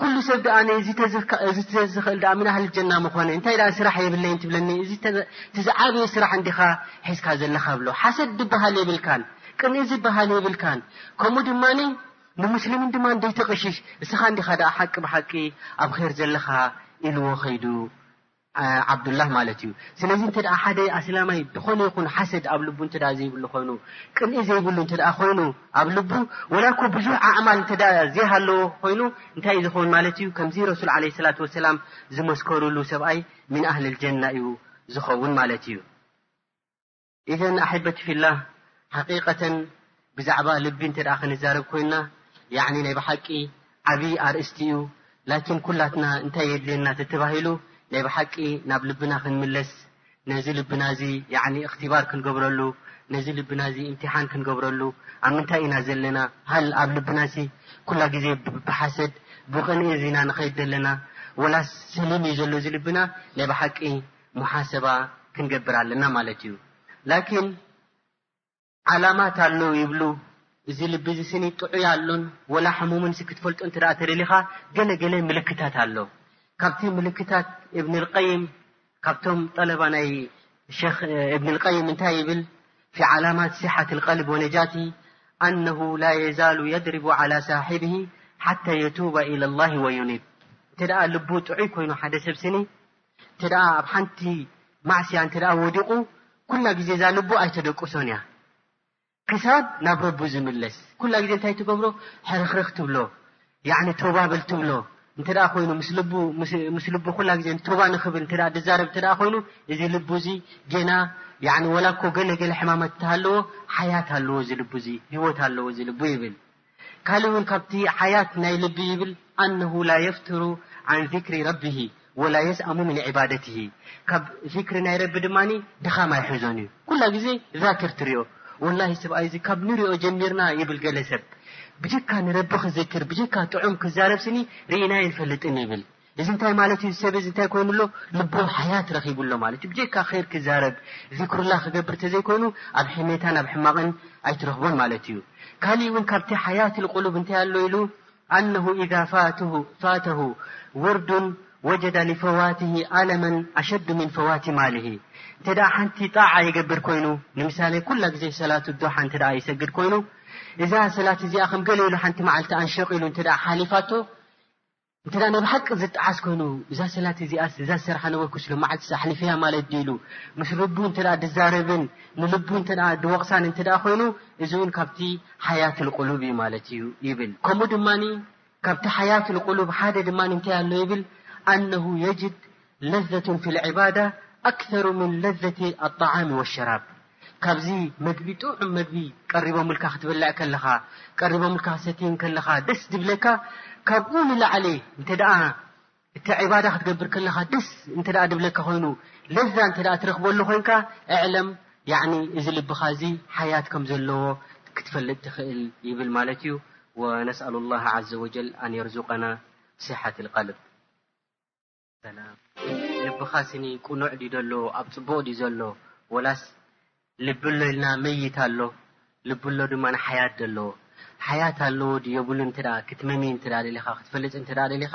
ኩሉ ሰብ ድኣ ነዚ ተዝከእዚ ዝኽእል ድኣ ምን ኣህሊ ጀና ምኾነ እንታይ ድኣ ስራሕ የብለይን ትብለኒ እዚ ትዝዓበየ ስራሕ እንዲኻ ሒዝካ ዘለኻ ብሎ ሓሰድ ድብሃል የብልካን ቅንኢ ዝብሃል የብልካን ከምኡ ድማ ንሙስሊምን ድማ ደይተቕሽሽ እስኻ እንዲኻ ድኣ ሓቂ ብሓቂ ኣብ ኼር ዘለኻ ኢልዎ ኸይዱ ዓብዱላህ ማለት እዩ። ስለዚ እንተ ሓደ ኣስላማይ ዝኾነ ይኹን ሓሰድ ኣብ ልቡ እንተ ዘይብሉ ኮይኑ፣ ቅንኢ ዘይብሉ እንተ ኮይኑ ኣብ ልቡ፣ ወላ እኮ ብዙሕ ኣዕማል እንተ ዘይሃለዎ ኮይኑ፣ እንታይ እዩ ዝኸውን ማለት እዩ? ከምዚ ረሱል ዓለይሂ ሰላቱ ወሰላም ዝመስከሩሉ ሰብኣይ ሚን ኣህሊል ጀና እዩ ዝኸውን ማለት እዩ። ኢዘን ኣሕበቲ ፊላህ ሓቂቀተን ብዛዕባ ልቢ እንተ ክንዛረብ ኮይና ያዕኒ ናይ ብሓቂ ዓብዪ ኣርእስቲ እዩ ላኪን ኩላትና እንታይ የድልየና ተተባሂሉ ናይ ብሓቂ ናብ ልብና ክንምለስ ነዚ ልብና እዚ ያዕኒ እክትባር ክንገብረሉ ነዚ ልብና እዚ እምትሓን ክንገብረሉ ኣብ ምንታይ ኢና ዘለና ሃል ኣብ ልብና ሲ ኩላ ግዜ ብሓሰድ ብቕንኢ እዚና ንኸይድ ዘለና ወላስ ሰሊም እዩ ዘሎ እዚ ልብና ናይ ብሓቂ ሙሓሰባ ክንገብር ኣለና ማለት እዩ ላኪን ዓላማት ኣሎ ይብሉ እዚ ልቢ እዚ ስኒ ጥዑይ ኣሎን ወላ ሕሙምን ሲ ክትፈልጦ እንተ ተደሊኻ ገለ ገለ ምልክታት ኣሎ ካብቲ ምልክታት እብንልቀይም ካብቶም ጠለባ ናይ ሸክ እብንልቀይም እንታይ ይብል ፊ ዓላማት ስሓት ልቀልብ ወነጃቲ ኣነሁ ላ የዛሉ የድሪቡ ዓላ ሳሒብሂ ሓታ የቱባ ኢላ ላሂ ወዩኒብ እንተ ደኣ ልቡ ጥዑይ ኮይኑ ሓደ ሰብ ስኒ እንተ ኣብ ሓንቲ ማዕስያ እንተ ወዲቑ ኩላ ግዜ እዛ ልቡ ኣይተደቅሶን እያ ክሳብ ናብ ረቡ ዝምለስ ኩላ ግዜ እንታይ ትገብሮ ሕርክርክ ትብሎ ቶባብል ትብሎ እንተ ኮይኑ ምስ ልቡ ኩላ ግዜ ቶባ ንክብል እተ ድዛረብ እተ ኮይኑ እዚ ልቡ እዚ ጌና ወላ ኮ ገለገለ ሕማመት እተሃለዎ ሓያት ኣለዎ እዚ ልቡ እዚ ህወት ኣለዎ እዚ ልቡ ይብል ካልእ ውን ካብቲ ዓያት ናይ ልቢ ይብል ኣነሁ ላ የፍትሩ ዓን ዚክሪ ረቢሂ ወላ የስኣሙ ምን ዒባደቲሂ ካብ ዚክሪ ናይ ረቢ ድማ ድኻም ኣይሕዞን እዩ ኩላ ግዜ ዛክር ትሪኦ ወላሂ ስብኣይ እዚ ካብ ንሪኦ ጀሚርና ይብል ገለ ሰብ ብጀካ ንረቢ ክዝክር ብጀካ ጥዑም ክዛረብ ስኒ ርኢናዮ ኣይንፈልጥን ይብል እዚ እንታይ ማለት እዩ እዚ ሰብ እዚ እንታይ ኮይኑ ኣሎ ልቦም ሓያት ረኺቡ ኣሎ ማለት እዩ ብጀካ ኸይር ክዛረብ ዚክሩላህ ክገብር ተዘይኮይኑ ኣብ ሕሜታን ኣብ ሕማቕን ኣይትረኽቦን ማለት እዩ ካሊእ እውን ካብቲ ሓያት ልቁሉብ እንታይ ኣሎ ኢሉ ኣነሁ ኢዛ ፋተሁ ውርዱን ወጀዳ ሊፈዋትሂ ኣለመን ኣሸዱ ምን ፈዋቲ ማልሂ እንተ ደኣ ሓንቲ ጣዓ ይገብር ኮይኑ ንምሳሌ ኩላ ግዜ ሰላት ዱሓ እንተ ደኣ ይሰግድ ኮይኑ እዛ ሰላት እዚኣ ከም ገለ ኢሉ ሓንቲ መዓልቲ ኣንሸቂሉ እንተ ደኣ ሓሊፋቶ እንተ ናይ ብሓቂ ዝጠዓስ ኮይኑ እዛ ሰላት እዚኣስ እዛ ዝሰርሓ ነበርኩስ ሎማዓልትስ ኣሕሊፈያ ማለት ድዩ ኢሉ ምስ ልቡ እንተ ድዛረብን ንልቡ እንተ ድወቕሳን እንተ ኮይኑ እዚ እውን ካብቲ ሓያት ልቁሉብ እዩ ማለት እዩ ይብል ከምኡ ድማ ካብቲ ሓያት ልቁሉብ ሓደ ድማ እንታይ ኣሎ ይብል ኣነሁ የጅድ ለዘቱን ፊልዒባዳ ኣክተሩ ምን ለዘቲ ኣጣዓሚ ወሸራብ ካብዚ መግቢ ጥዑም መግቢ ቀሪቦምልካ ክትበልዕ ከለኻ ቀሪቦምልካ ክትሰትይን ከለኻ ደስ ድብለካ ካብኡ ንላዕሊ እንተ እቲ ዒባዳ ክትገብር ከለኻ ደስ እንተ ድብለካ ኮይኑ ለዛ እንተ ትረኽበሉ ኮይንካ እዕለም ያዕኒ እዚ ልብኻ እዚ ሓያት ከም ዘለዎ ክትፈልጥ ትኽእል ይብል ማለት እዩ ወነስኣሉ ላህ ዓዘ ወጀል ኣን የርዙቀና ሲሓት ልቀልብ ሰላም ልብኻ ስኒ ቁኑዕ ድዩ ደሎ ኣብ ጽቡቕ ድዩ ዘሎ ወላስ ልብሎ ኢልና መይት ኣሎ ልብሎ ድማ ሓያት ደለዎ ሓያት ኣለዎ ድዩ የብሉ እንተ ክትመሚ እንተ ደሊኻ ክትፈልጥ እንተ ደሊኻ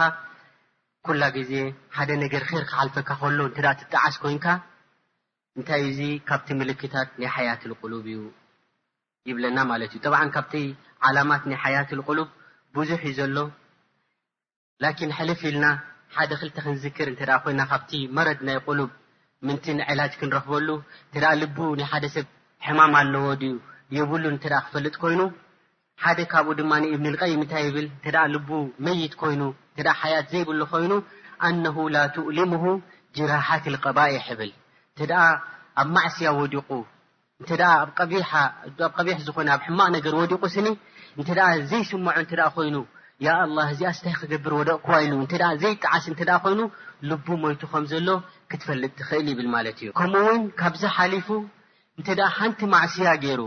ኩላ ግዜ ሓደ ነገር ኼር ክሓልፈካ ከሎ እንተ ትጣዓስ ኮይንካ እንታይ እዩ እዚ ካብቲ ምልክታት ናይ ሓያት ልቁሉብ እዩ ይብለና ማለት እዩ ጠብዓ ካብቲ ዓላማት ናይ ሓያት ልቁሉብ ብዙሕ እዩ ዘሎ ላኪን ሕልፍ ኢልና ሓደ ክልተ ክንዝክር እንተ ኮይና ካብቲ መረድ ናይ ቁሉብ ምንትን ዕላጅ ክንረኽበሉ እንተ ልቡ ናይ ሓደ ሰብ ሕማም ኣለዎ ድዩ የብሉን እንተ ክፈልጥ ኮይኑ ሓደ ካብኡ ድማ እብኒ ልቀይም እንታይ ይብል እንተ ልቡ መይት ኮይኑ እንተ ሓያት ዘይብሉ ኮይኑ ኣነሁ ላ ትእሊምሁ ጅራሓት ልቀባኢሕ ይብል እንተ ኣብ ማዕስያ ወዲቑ እንተ ኣብ ቀቢሕ ዝኾነ ኣብ ሕማቕ ነገር ወዲቑ ስኒ እንተ ዘይስምዖ እንተ ኮይኑ ያ ኣላ እዚኣስ እንታይ ክገብር ወደቕኩዋ ኢሉ እንተ ዘይጠዓስ እንተ ኮይኑ ልቡ ሞይቱ ከም ዘሎ ክትፈልጥ ትኽእል ይብል ማለት እዩ። ከምኡ እውን ካብዚ ሓሊፉ እንተ ሓንቲ ማዕስያ ገይሩ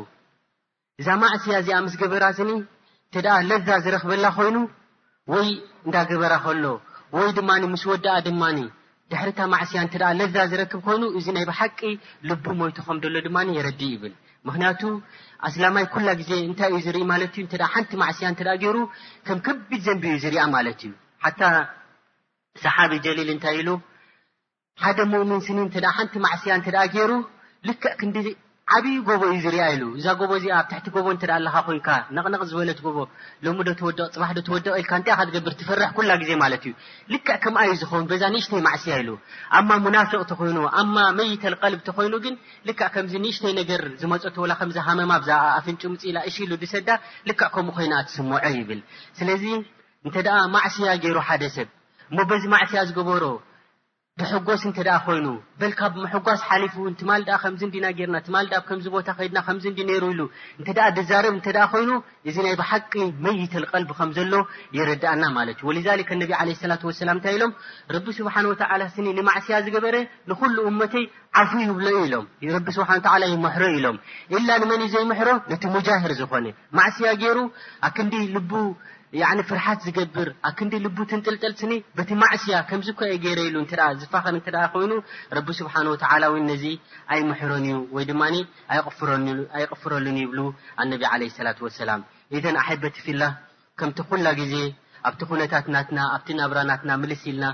እዛ ማዕስያ እዚኣ ምስ ገበራ ስኒ እንተ ለዛ ዝረኽበላ ኮይኑ ወይ እንዳገበራ ከሎ ወይ ድማ ምስ ወድኣ ድማ ድሕሪ እታ ማዕስያ እንተ ለዛ ዝረክብ ኮይኑ እዚ ናይ ብሓቂ ልቡ ሞይቱ ከም ደሎ ድማ የረድእ ይብል ምክንያቱ ኣስላማይ ኩላ ግዜ እንታይ እዩ ዝርኢ ማለት እዩ እንተ ሓንቲ ማዕስያ እንተ ገይሩ ከም ከቢድ ዘንቢ እዩ ዝርኣ ማለት እዩ ሓታ ሰሓቢ ጀሊል እንታይ ኢሉ ሓደ ሙእምን ስኒ እንተድኣ ሓንቲ ማዕስያ እንተድኣ ጌሩ ልክዕ ክንዲ ዓብይ ጎቦ እዩ ዝርኣ ኢሉ። እዛ ጎቦ እዚኣ ኣብ ትሕቲ ጎቦ እንተድኣ ኣለኻ ኮይንካ ነቕነቕ ዝበለት ጎቦ ሎሚ ዶ ትወድቕ ጽባሕ ዶ ትወድቕ ኢልካ እንታይ ኢኻ ትገብር ትፈርሕ ኩላ ግዜ ማለት እዩ። ልክዕ ከምኣ እዩ ዝኸውን በዛ ንእሽተይ ማዕስያ ኢሉ። ኣማ ሙናፍቕ ተኾይኑ ኣማ መይተል ቀልብ ተኾይኑ ግን ልክዕ ከምዚ ንእሽተይ ነገር ዝመጸቶ ወላ ከምዚ ሃመማ ኣብዛ ኣፍንጭኡ ምጽእ ኢላ እሺ ኢሉ ዝሰዳ ልክዕ ከምኡ ኮይና እያ ትስምዖ ይብል። ስለዚ እንተድኣ ማዕስያ ጌሩ ሓደ ሰብ እሞ በዚ ማዕስያ ዝገበሮ ድሕጎስ እንተ ደኣ ኮይኑ በል ካብ ምሕጓስ ሓሊፉ እውን ትማል ደኣ ከምዚ እንዲና ጌርና፣ ትማል ደኣ ኣብ ከምዚ ቦታ ከይድና ከምዚ እንዲ ነይሩ ኢሉ እንተ ደኣ ድዛረብ እንተ ደኣ ኮይኑ እዚ ናይ ብሓቂ መይተል ቀልብ ከም ዘሎ የረድኣና ማለት እዩ። ወሊዛሊከ ነቢ ዓለይሂ ሰላቱ ወሰላም እንታይ ኢሎም ረቢ ስብሓነሁ ወተዓላ ስኒ ንማዕስያ ዝገበረ ንኹሉ እመተይ ዓፉ ይብሎ እዩ ኢሎም። ረቢ ስብሓነሁ ወተዓላ ይምሕሮ እዩ ኢሎም። ኢላ ንመን እዩ ዘይምሕሮ ነቲ ሙጃህር ዝኾነ። ማዕስያ ጌሩ ኣክንዲ ልቡ ያዕኒ ፍርሓት ዝገብር ኣክንዲ ልቡ ትንጥልጠልትኒ በቲ ማዕስያ ከምዚ እኮ እየ ገይረ ኢሉ እንተ ዝፋኸር እንተ ኮይኑ ረቢ ስብሓን ወተዓላ እውን ነዚ ኣይምሕሮን እዩ ወይ ድማ ኣይቕፍረሉን ይብሉ ኣነቢ ዓለ ሰላት ወሰላም ኢዘን ኣሕበቲ ፊላ ከምቲ ኩላ ግዜ ኣብቲ ኩነታት ናትና ኣብቲ ናብራ ናትና ምልስ ኢልና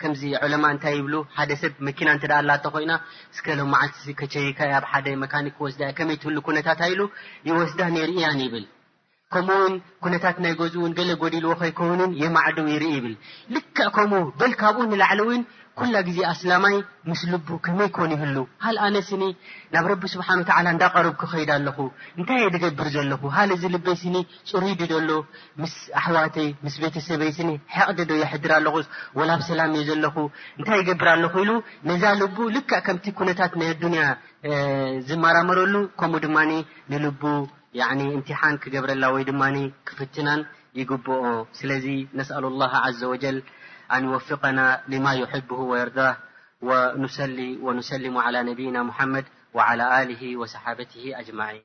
ከምዚ ዑለማ እንታይ ይብሉ ሓደ ሰብ መኪና እንተ ኣላቶ ኮይና እስከ ሎም መዓልቲ ከቸይካ እያ ብ ሓደ መካኒክ ክወስዳ እያ ከመይ ትህሉ ኩነታታ ኢሉ ይወስዳ ነርኢያን ይብል ከምኡ ውን ኩነታት ናይ ገዝኡ ውን ገለ ጎዲልዎ ከይከውንን የማዕድው ይርኢ ይብል ልክዕ ከምኡ በል ካብኡ ንላዕሊ እውን ኩላ ግዜ ኣስላማይ ምስ ልቡ ከመይ ኮን ይህሉ ሃል ኣነስኒ ናብ ረቢ ስብሓን ወተዓላ እንዳቀርብ ክኸይድ ኣለኹ እንታይ እየ ድገብር ዘለኹ ሃል እዚ ልበይ ስኒ ፅሩይ ድደሎ ምስ ኣሕዋተይ ምስ ቤተሰበይ ስኒ ሕቕዲ ዶ የሕድር ኣለኹስ ወላ ብሰላም እየ ዘለኹ እንታይ ይገብር ኣለኹ ኢሉ ነዛ ልቡ ልክዕ ከምቲ ኩነታት ናይ ኣዱንያ ዝመራመረሉ ከምኡ ድማ ንልቡ እምትሓን ክገብረላ ወይ ድማ ክፍትናን ይግብኦ ስለዚ ነስኣሉ ላሃ ዓዘ ወጀል ኣንወፍቀና ልማ ዩሕብሁ ወየርዳህ ወኑሰሊ ወኑሰሊሙ ዓላ ነብይና ሙሓመድ ወዓላ ኣሊሂ ወሰሓበትሂ ኣጅማዒን።